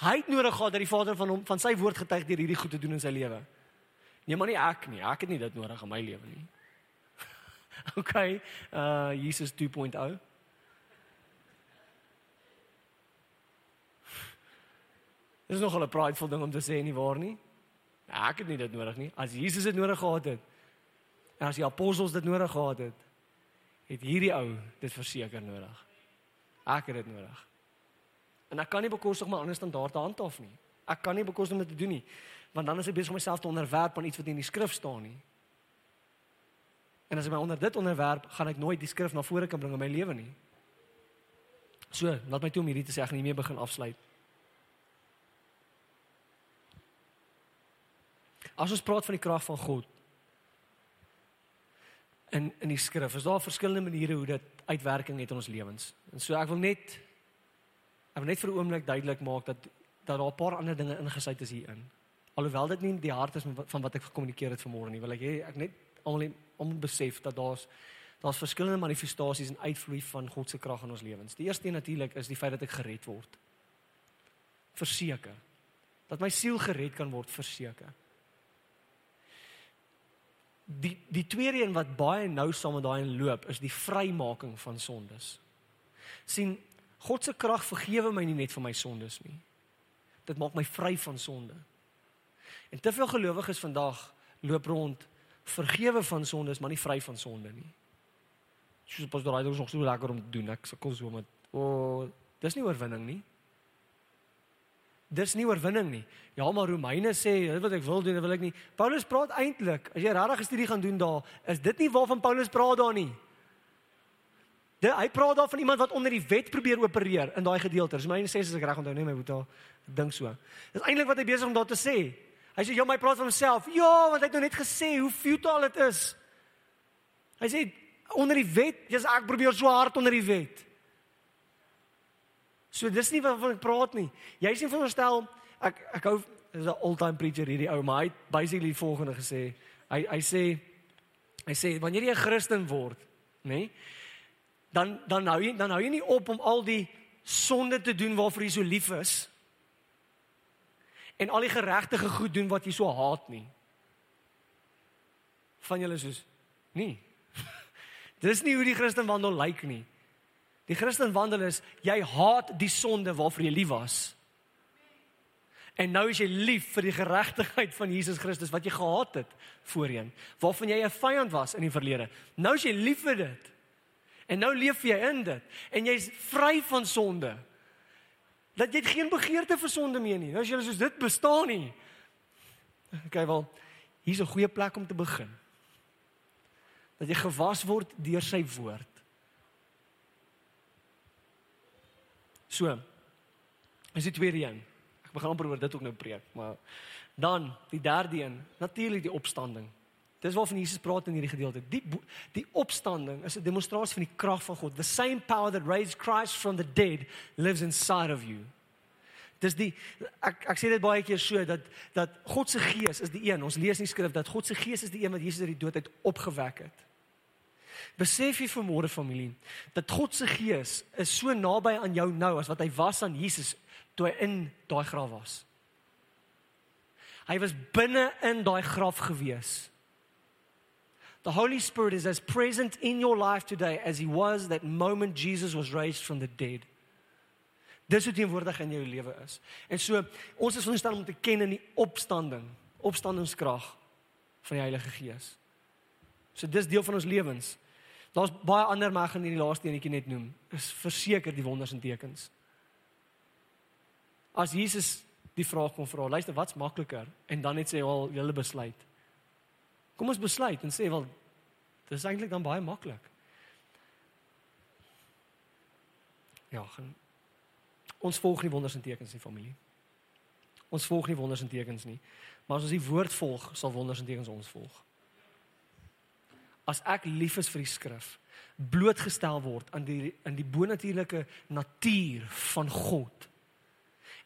hy het nodig gehad dat die Vader van hom van sy woord getuig deur hierdie goed te doen in sy lewe. Nee, maar nie ek nie. Ek het nie dit nodig in my lewe nie. okay, uh Jesus 2.0. Dis nog 'n prideful ding om te sê nie waar nie. Ek het nie dit nodig nie. As Jesus dit nodig gehad het en as die apostels dit nodig gehad het, het hierdie ou dit verseker nodig. Ek het dit nodig. En ek kan nie bekostig my ander standaarde handhaaf nie. Ek kan nie bekostig om dit te doen nie, want dan is ek besig om myself te onderwerp aan iets wat nie in die skrif staan nie. En as ek my onder dit onderwerp, gaan ek nooit die skrif na vore kan bring in my lewe nie. So, laat my toe om hierdie te sê, ek gaan nie meer begin afsluit. As ons praat van die krag van God in in die skrif, is daar verskillende maniere hoe dit uitwerking het in ons lewens. En so ek wil net ek wil net vir 'n oomblik duidelik maak dat dat daar 'n paar ander dinge ingesluit is hierin. Alhoewel dit nie die hart is van wat ek gekommunikeer het vanmôre nie, wil ek hê ek net almal om besef dat daar's daar's verskillende manifestasies en uitvloei van God se krag in ons lewens. Die eerste natuurlik is die feit dat ek gered word. Verseker dat my siel gered kan word, verseker die die tweede een wat baie nou saam met daai loop is die vrymaking van sondes. sien God se krag vergewe my nie net vir my sondes nie. Dit maak my vry van sonde. En te veel gelowiges vandag loop rond vergewe van sondes, maar nie vry van sonde nie. Soos pas daai is nog so lekker om te doen. Ek sukkel so met o, oh, dis nie oorwinning nie. Dis nie oorwinning nie. Ja, maar Romeine sê, dit wat ek wil doen, wil ek nie. Paulus praat eintlik, as jy regtig 'n studie gaan doen daar, is dit nie waarvan Paulus praat daar nie. Dit hy praat daar van iemand wat onder die wet probeer opereer in daai gedeelte. Romeine sê as ek reg onthou, nee my boetie, dink so. Dis eintlik wat hy besig om daar te sê. Hy sê, "Ja, my praat van homself." Ja, want hy het nou net gesê hoe futile dit is. Hy sê onder die wet, jy's ek probeer so hard onder die wet. So dis nie waarvan ek praat nie. Jy sien veronderstel ek ek hou is 'n all-time preacher hierdie ou, maar hy het basically volgende gesê. Hy hy sê hy sê wanneer jy 'n Christen word, nê? Nee, dan dan hou jy dan hou jy nie op om al die sonde te doen waarvoor jy so lief is. En al die geregtige goed doen wat jy so haat nie. Van julle soos nee. Dis nie hoe die Christen wandel lyk nie. Die Christen wandel is jy haat die sonde waarvoor jy lief was. En nou is jy lief vir die geregtigheid van Jesus Christus wat jy gehaat het voorheen, waarvan jy 'n vyand was in die verlede. Nou is jy lief vir dit. En nou leef jy in dit en jy's vry van sonde. Dat jy geen begeerte vir sonde meer nie. Nou as jy soos dit bestaan nie. Okay, wel, hier's 'n goeie plek om te begin. Dat jy gewas word deur sy woord. So. Is die tweede een. Ek begin amper oor dit ook nou preek, maar dan die derde een, natuurlik die opstanding. Dis waarvan Jesus praat in hierdie gedeelte. Die die opstanding is 'n demonstrasie van die krag van God. The same power that raised Christ from the dead lives inside of you. Dis die ek ek sê dit baie keer so dat dat God se gees is die een. Ons lees in die skrif dat God se gees is die een wat Jesus uit die dood uit opgewek het. Besef jy vanmôre familie dat God se gees is so naby aan jou nou as wat hy was aan Jesus toe hy in daai graf was. Hy was binne in daai graf gewees. The Holy Spirit is as present in your life today as he was that moment Jesus was raised from the dead. Dis hoe teenwoordig in jou lewe is. En so ons is veronderstel om te ken in die opstanding, opstandingskrag van die Heilige Gees. So dis deel van ons lewens. Daar's baie ander mag in hierdie laaste enetjie net noem. Is verseker die wonders en tekens. As Jesus die vraag kom vra, luister, wat's makliker? En dan net sê al julle besluit. Kom ons besluit en sê wel dis eintlik dan baie maklik. Ja, gaan ons volg nie wonders en tekens nie, familie. Ons volg nie wonders en tekens nie. Maar as ons die woord volg, sal wonders en tekens ons volg as ek lief is vir die skrif, blootgestel word aan die in die bonatuurlike natuur van God.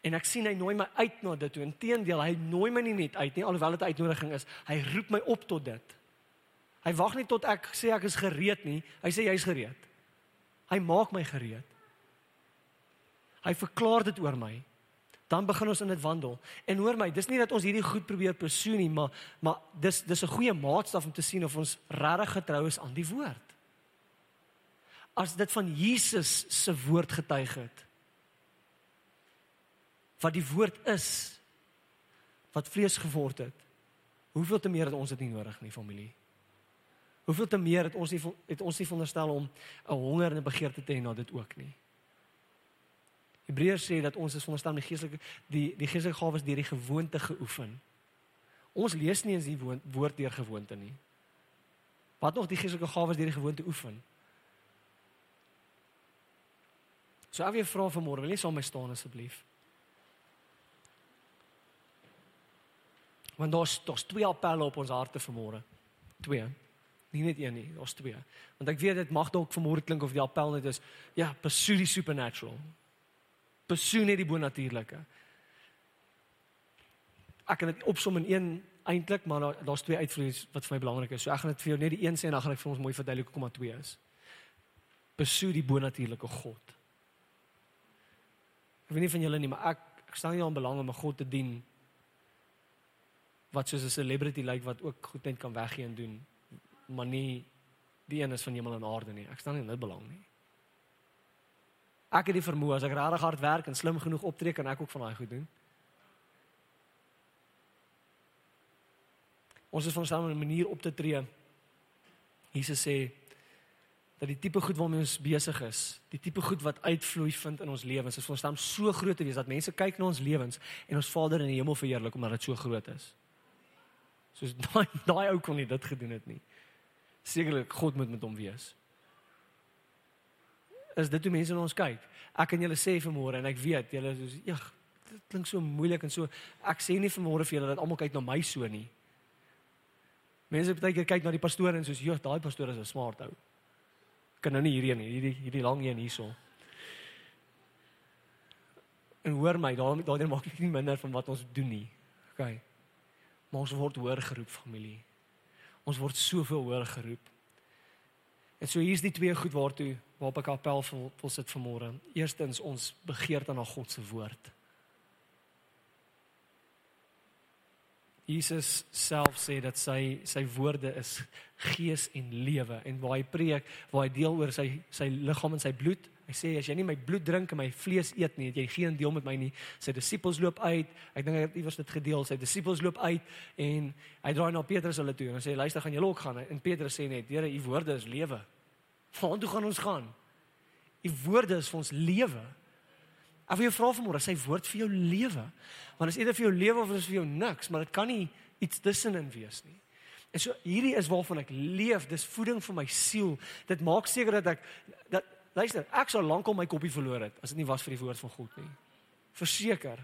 En ek sien hy nooi my uit na dit toe. Inteendeel, hy nooi my nie net uit nie, alhoewel dit 'n uitnodiging is. Hy roep my op tot dit. Hy wag nie tot ek sê ek is gereed nie. Hy sê jy's gereed. Hy maak my gereed. Hy verklaar dit oor my dan begin ons in dit wandel. En hoor my, dis nie dat ons hierdie goed probeer persoon nie, maar maar dis dis 'n goeie maatstaf om te sien of ons regtig getrou is aan die woord. As dit van Jesus se woord getuig het. Wat die woord is wat vlees geword het. Hoeveel te meer het ons dit nie nodig nie, familie? Hoeveel te meer het ons nie het ons nie veronderstel om 'n honger en 'n begeerte te hê na dit ook nie? Hebreërs sê dat ons is veronderstel die geestelike die die geestelike gawes deur die gewoonte geoefen. Ons lees nie eens die woord deur gewoonte nie. Wat nog die geestelike gawes deur die gewoonte oefen? So af jy vra vanmôre, wil jy saam met my staan asseblief? Want daar's daar's twee appelle op ons harte vanmôre. Twee. Nie net een nie, daar's twee. Want ek weet dit mag dalk vanmôre klink of die appel net is ja, pursue the supernatural persoon net die bonatuurlike. Ek kan dit opsom in een eintlik, maar daar daar's twee uitvloeis wat vir my belangrik is. So ek gaan dit vir jou net die een sê en dan gaan ek vir ons mooi verduidelik hoekom maar twee is. Persoon die bonatuurlike God. Ek weet nie van julle nie, maar ek ek staan nie aan belang om 'n God te dien wat soos 'n celebrity lyk like, wat ook goed net kan weggee en doen, maar nie die een is van hemel en aarde nie. Ek staan nie in dit belang nie. Ek het die vermoë as ek regtig hard werk en slim genoeg optree kan ek ook van daai goed doen. Ons is van saam 'n manier op te tree. Jesus sê dat die tipe goed waarmee ons besig is, die tipe goed wat uitvloei vind in ons lewens, is vir ons staan so groot te wees dat mense kyk na ons lewens en ons Vader in die hemel verheerlik omdat dit so groot is. Soos daai daai ou kon nie dit gedoen het nie. Sekerlik God moet met hom wees. Is dit hoe mense na ons kyk? Ek kan julle sê vanmôre en ek weet julle is ja, dit klink so moeilik en so ek sê nie vanmôre vir julle dat almal kyk na my so nie. Mense baie keer kyk na die pastoor en soos, "Joh, daai pastoor is 'n smart ou." Kan nou nie hierheen nie, hierdie hierdie lang een hierso. En hoor my, daar daardie maak ek nie minder van wat ons doen nie. OK. Maar ons word hoor geroep familie. Ons word soveel hoor geroep. En so hier's die twee goed waartoe waarop ek appel wil, wil sit vanmôre. Eerstens ons begeerte na God se woord. Jesus self sê dat sy sy woorde is gees en lewe en waar hy preek, waar hy deel oor sy sy liggaam en sy bloed. Hy sê as jy nie my bloed drink en my vlees eet nie, het jy geen deel met my nie. Sy disippels loop uit. Ek dink hy het iewers dit gedeel. Sy disippels loop uit en hy draai na Petrus hulle toe en sê luister, gaan julle ook gaan? En Petrus sê net, Here, u woorde is lewe. Waar toe gaan ons gaan? U woorde is vir ons lewe. Ek wil jou vra vanmôre, sy woord vir jou lewe. Want is eerder vir jou lewe of is vir jou niks, maar dit kan nie iets tussenin wees nie. En so hierdie is waarvan ek leef, dis voeding vir my siel. Dit maak seker dat ek dat luister, ek sal lankal my koppie verloor het as dit nie was vir die woord van God nie. Verseker.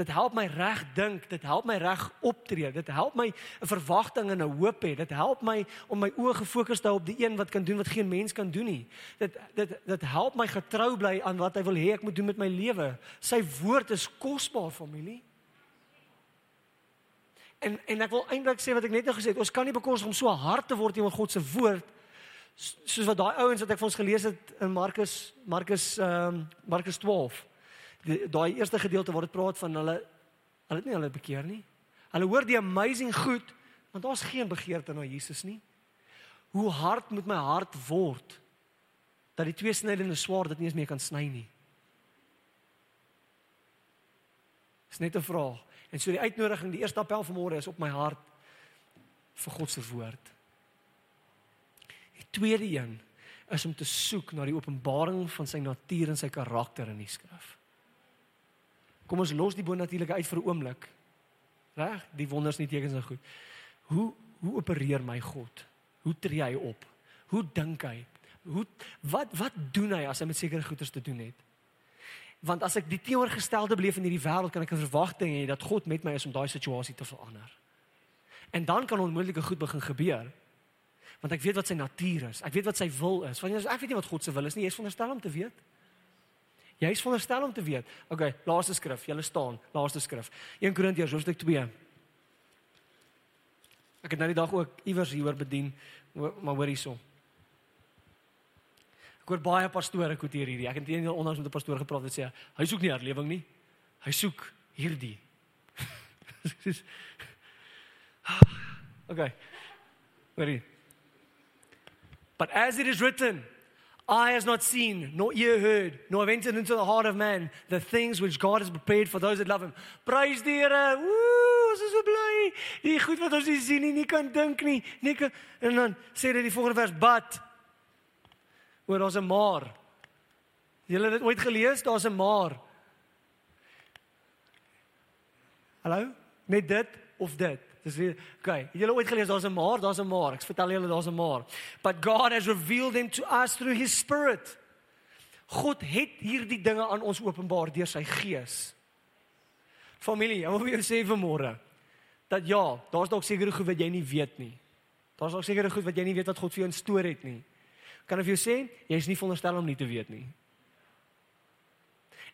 Dit help my reg dink, dit help my reg optree, dit help my 'n verwagting en 'n hoop hê. Dit help my om my oë gefokus te hou op die een wat kan doen wat geen mens kan doen nie. Dit dit dit help my getrou bly aan wat hy wil hê ek moet doen met my lewe. Sy woord is kosbaar, familie. En en ek wil eintlik sê wat ek net nou gesê het, ons kan nie bekos om so hard te word teenoor God se woord soos wat daai ouens wat ek vir ons gelees het in Markus Markus ehm um, Markus 12 daai eerste gedeelte waar dit praat van hulle hulle het nie hulle bekeer nie. Hulle hoor die amazing goed, want daar's geen begeerte na Jesus nie. Hoe hard moet my hart word dat die twee snydende swaard dit nie eens meer kan sny nie. Dis net 'n vraag. En so die uitnodiging, die eerste appel vanmôre is op my hart vir God se woord. Die tweede een is om te soek na die openbaring van sy natuur en sy karakter in die skrif. Kom ons los die bonatuurlike uit vir 'n oomblik. Reg? Die wonders en die tekens is goed. Hoe hoe opereer my God? Hoe tree hy op? Hoe dink hy? Hoe wat wat doen hy as hy met sekere goeders te doen het? Want as ek die teenoorgestelde beleef in hierdie wêreld, kan ek 'n verwagting hê dat God met my is om daai situasie te verander. En dan kan onmoontlike goed begin gebeur. Want ek weet wat sy natuur is. Ek weet wat sy wil is. Want ek weet nie wat God se wil is nie. Jy is veronderstel om te weet. Jy is veronderstel om te weet. Okay, laaste skrif, jy lê staan, laaste skrif. 1 Korintiërs hoofstuk 2. Ek het nou die dag ook iewers hieroor bedien, maar hoor hierso. Ek hoor baie pastore quoteer hierdie. Ek het eendag onlangs met 'n pastoor gepraat wat sê hy soek nie herlewing nie. Hy soek hierdie. okay. Hoorie. But as it is written, eye has not seen, nor ear heard, nor have entered into the heart of man the things which God has prepared for those that love him. Praise die Here. Woe, ons is so bly. Die goed wat ons nie sien nie, nie kan dink nie. Nie kan, en dan sê dit die volgende vers, but oor ons 'n maar. Julle het dit ooit gelees? Daar's 'n maar. Hallo? Net dit of dit? Dis weer okay. Het julle ooit gelees daar's 'n maar, daar's 'n maar. Ek vertel julle daar's 'n maar. But God has revealed them to us through his spirit. God het hierdie dinge aan ons openbaar deur sy gees. Familie, ek wil vir jou sê vanmôre dat ja, daar's dalk sekere goed wat jy nie weet nie. Daar's dalk sekere goed wat jy nie weet wat God vir jou instoor het nie. Kan ek vir jou sê, jy is nie veronderstel om nie te weet nie.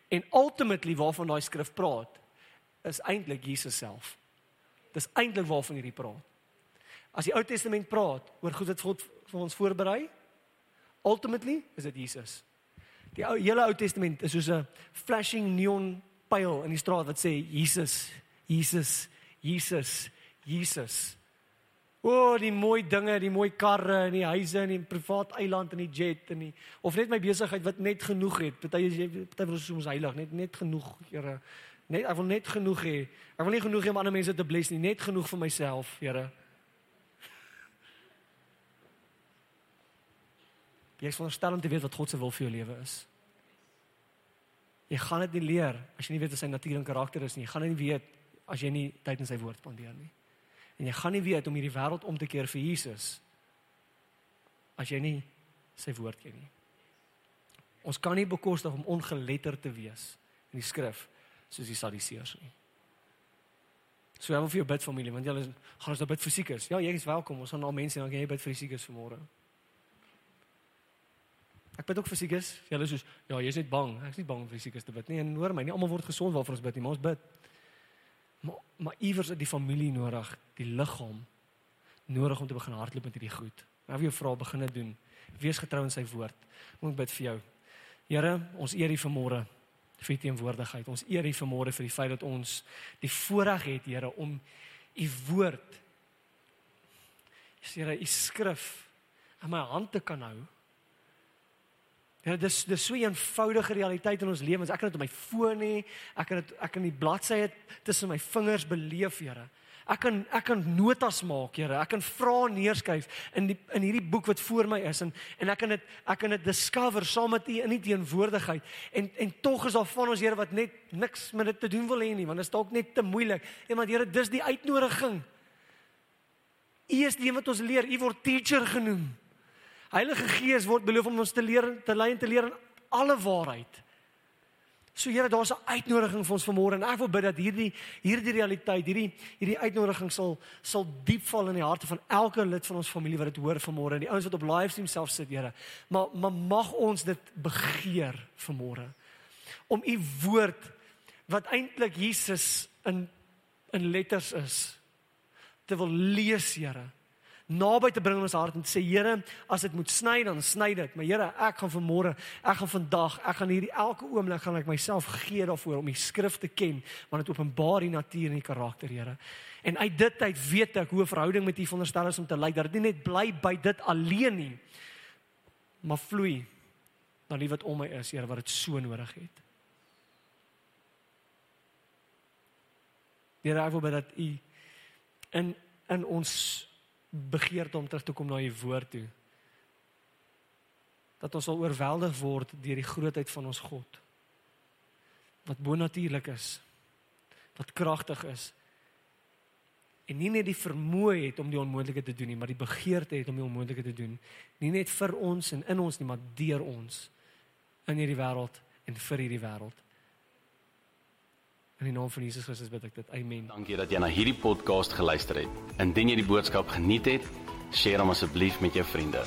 En ultimately waarvan daai skrif praat, is eintlik Jesus self. Dis eintlik waarvan hierdie praat. As die Ou Testament praat oor goed wat God vir ons voorberei, ultimately is dit Jesus. Die ou hele Ou Testament is soos 'n flashing neon pyl in die straat wat sê Jesus, Jesus, Jesus, Jesus. O, oh, die mooi dinge, die mooi karre en die huise en die privaat eiland en die jet en die of net my besigheid wat net genoeg het. Party is jy party wil soms heilig, net net genoeg, Here. Net ek wil net genoeg hê. Ek wil nie genoeg hê om ander mense te bless nie, net genoeg vir myself, Here. Jy is veronderstel om te weet wat God se wil vir jou lewe is. Jy gaan dit nie leer as jy nie weet wat sy natuur en karakter is nie. Jy gaan dit nie weet as jy nie tyd in sy woord spandeer nie. En jy gaan nie weet om hierdie wêreld om te keer vir Jesus as jy nie sy woord ken nie. Ons kan nie bekostig om ongeletterd te wees in die skrif soos die Sadduseërs nie. So ek wil vir jou bid familie want julle gaan ons nou bid vir siekes. Ja, jy is welkom. Ons gaan na mense en dan kan jy bid vir siekes vanmôre. Ek bid ook vir siekes. Julle soos ja, jy's net bang. Ek's nie bang vir siekes te bid nie. En hoor my, nie almal word gesond waarvoor ons bid nie, maar ons bid. Maar maar iewers het die familie nodig, die liggaam nodig om te begin hardloop met hierdie goed. Nou wil jy vra begin dit doen. Wees getrou in sy woord. Ek bid vir jou. Here, ons eer U vanmôre vir U teenwoordigheid. Ons eer U vanmôre vir die feit dat ons die voorreg het, Here, om U woord Here, U skrif in my hand te kan hou. Ja, dis dis so 'n eenvoudige realiteit in ons lewens. Ek kan dit op my foon hê. Ek kan dit ek kan die bladsye tussen my vingers beleef, Here. Ek kan ek kan notas maak, Here. Ek kan vra neerskryf in die in hierdie boek wat voor my is en en ek kan dit ek kan dit discover saam met U in die teenwoordigheid. En en tog is daar van ons Here wat net niks met dit te doen wil hê nie, want dit is dalk net te moeilik. Ja, maar Here, dis die uitnodiging. U is die een wat ons leer. U word teacher genoem. Heilige Gees word beloof om ons te leer te lei en te leer in alle waarheid. So Here, daar's 'n uitnodiging vir ons vanmôre en ek wil bid dat hierdie hierdie realiteit, hierdie hierdie uitnodiging sal sal diep val in die harte van elke lid van ons familie wat dit hoor vanmôre en die ouens wat op livestream self sit, Here. Maar maar mag ons dit begeer vanmôre om u woord wat eintlik Jesus in in letters is te wil lees, Here naby te bring in ons hart en sê Here, as dit moet sny dan sny dit. Maar Here, ek gaan vanmôre, ek gaan vandag, ek gaan hierdie elke oomblik gaan ek myself gee daarvoor om die skrif te ken, want dit openbaar die natuur en die karakter, Here. En uit dit uit weet ek hoe 'n verhouding met U veronderstel is om te lyk. Dat dit nie net bly by dit alleen nie, maar vloei na die wat om my is, Here, wat dit so nodig het. Here, ek wil bid dat U in in ons begeerte om terug te kom na u woord toe. Dat ons sal oorweldig word deur die grootheid van ons God. Wat bonatuurlik is. Wat kragtig is. En nie net die vermoë het om die onmoontlike te doen nie, maar die begeerte het om die onmoontlike te doen. Nie net vir ons en in ons nie, maar deur ons in hierdie wêreld en vir hierdie wêreld. In die naam van Jesus Christus bid ek dit. Amen. Dankie dat jy na hierdie podcast geluister het. Indien jy die boodskap geniet het, deel hom asseblief met jou vriende.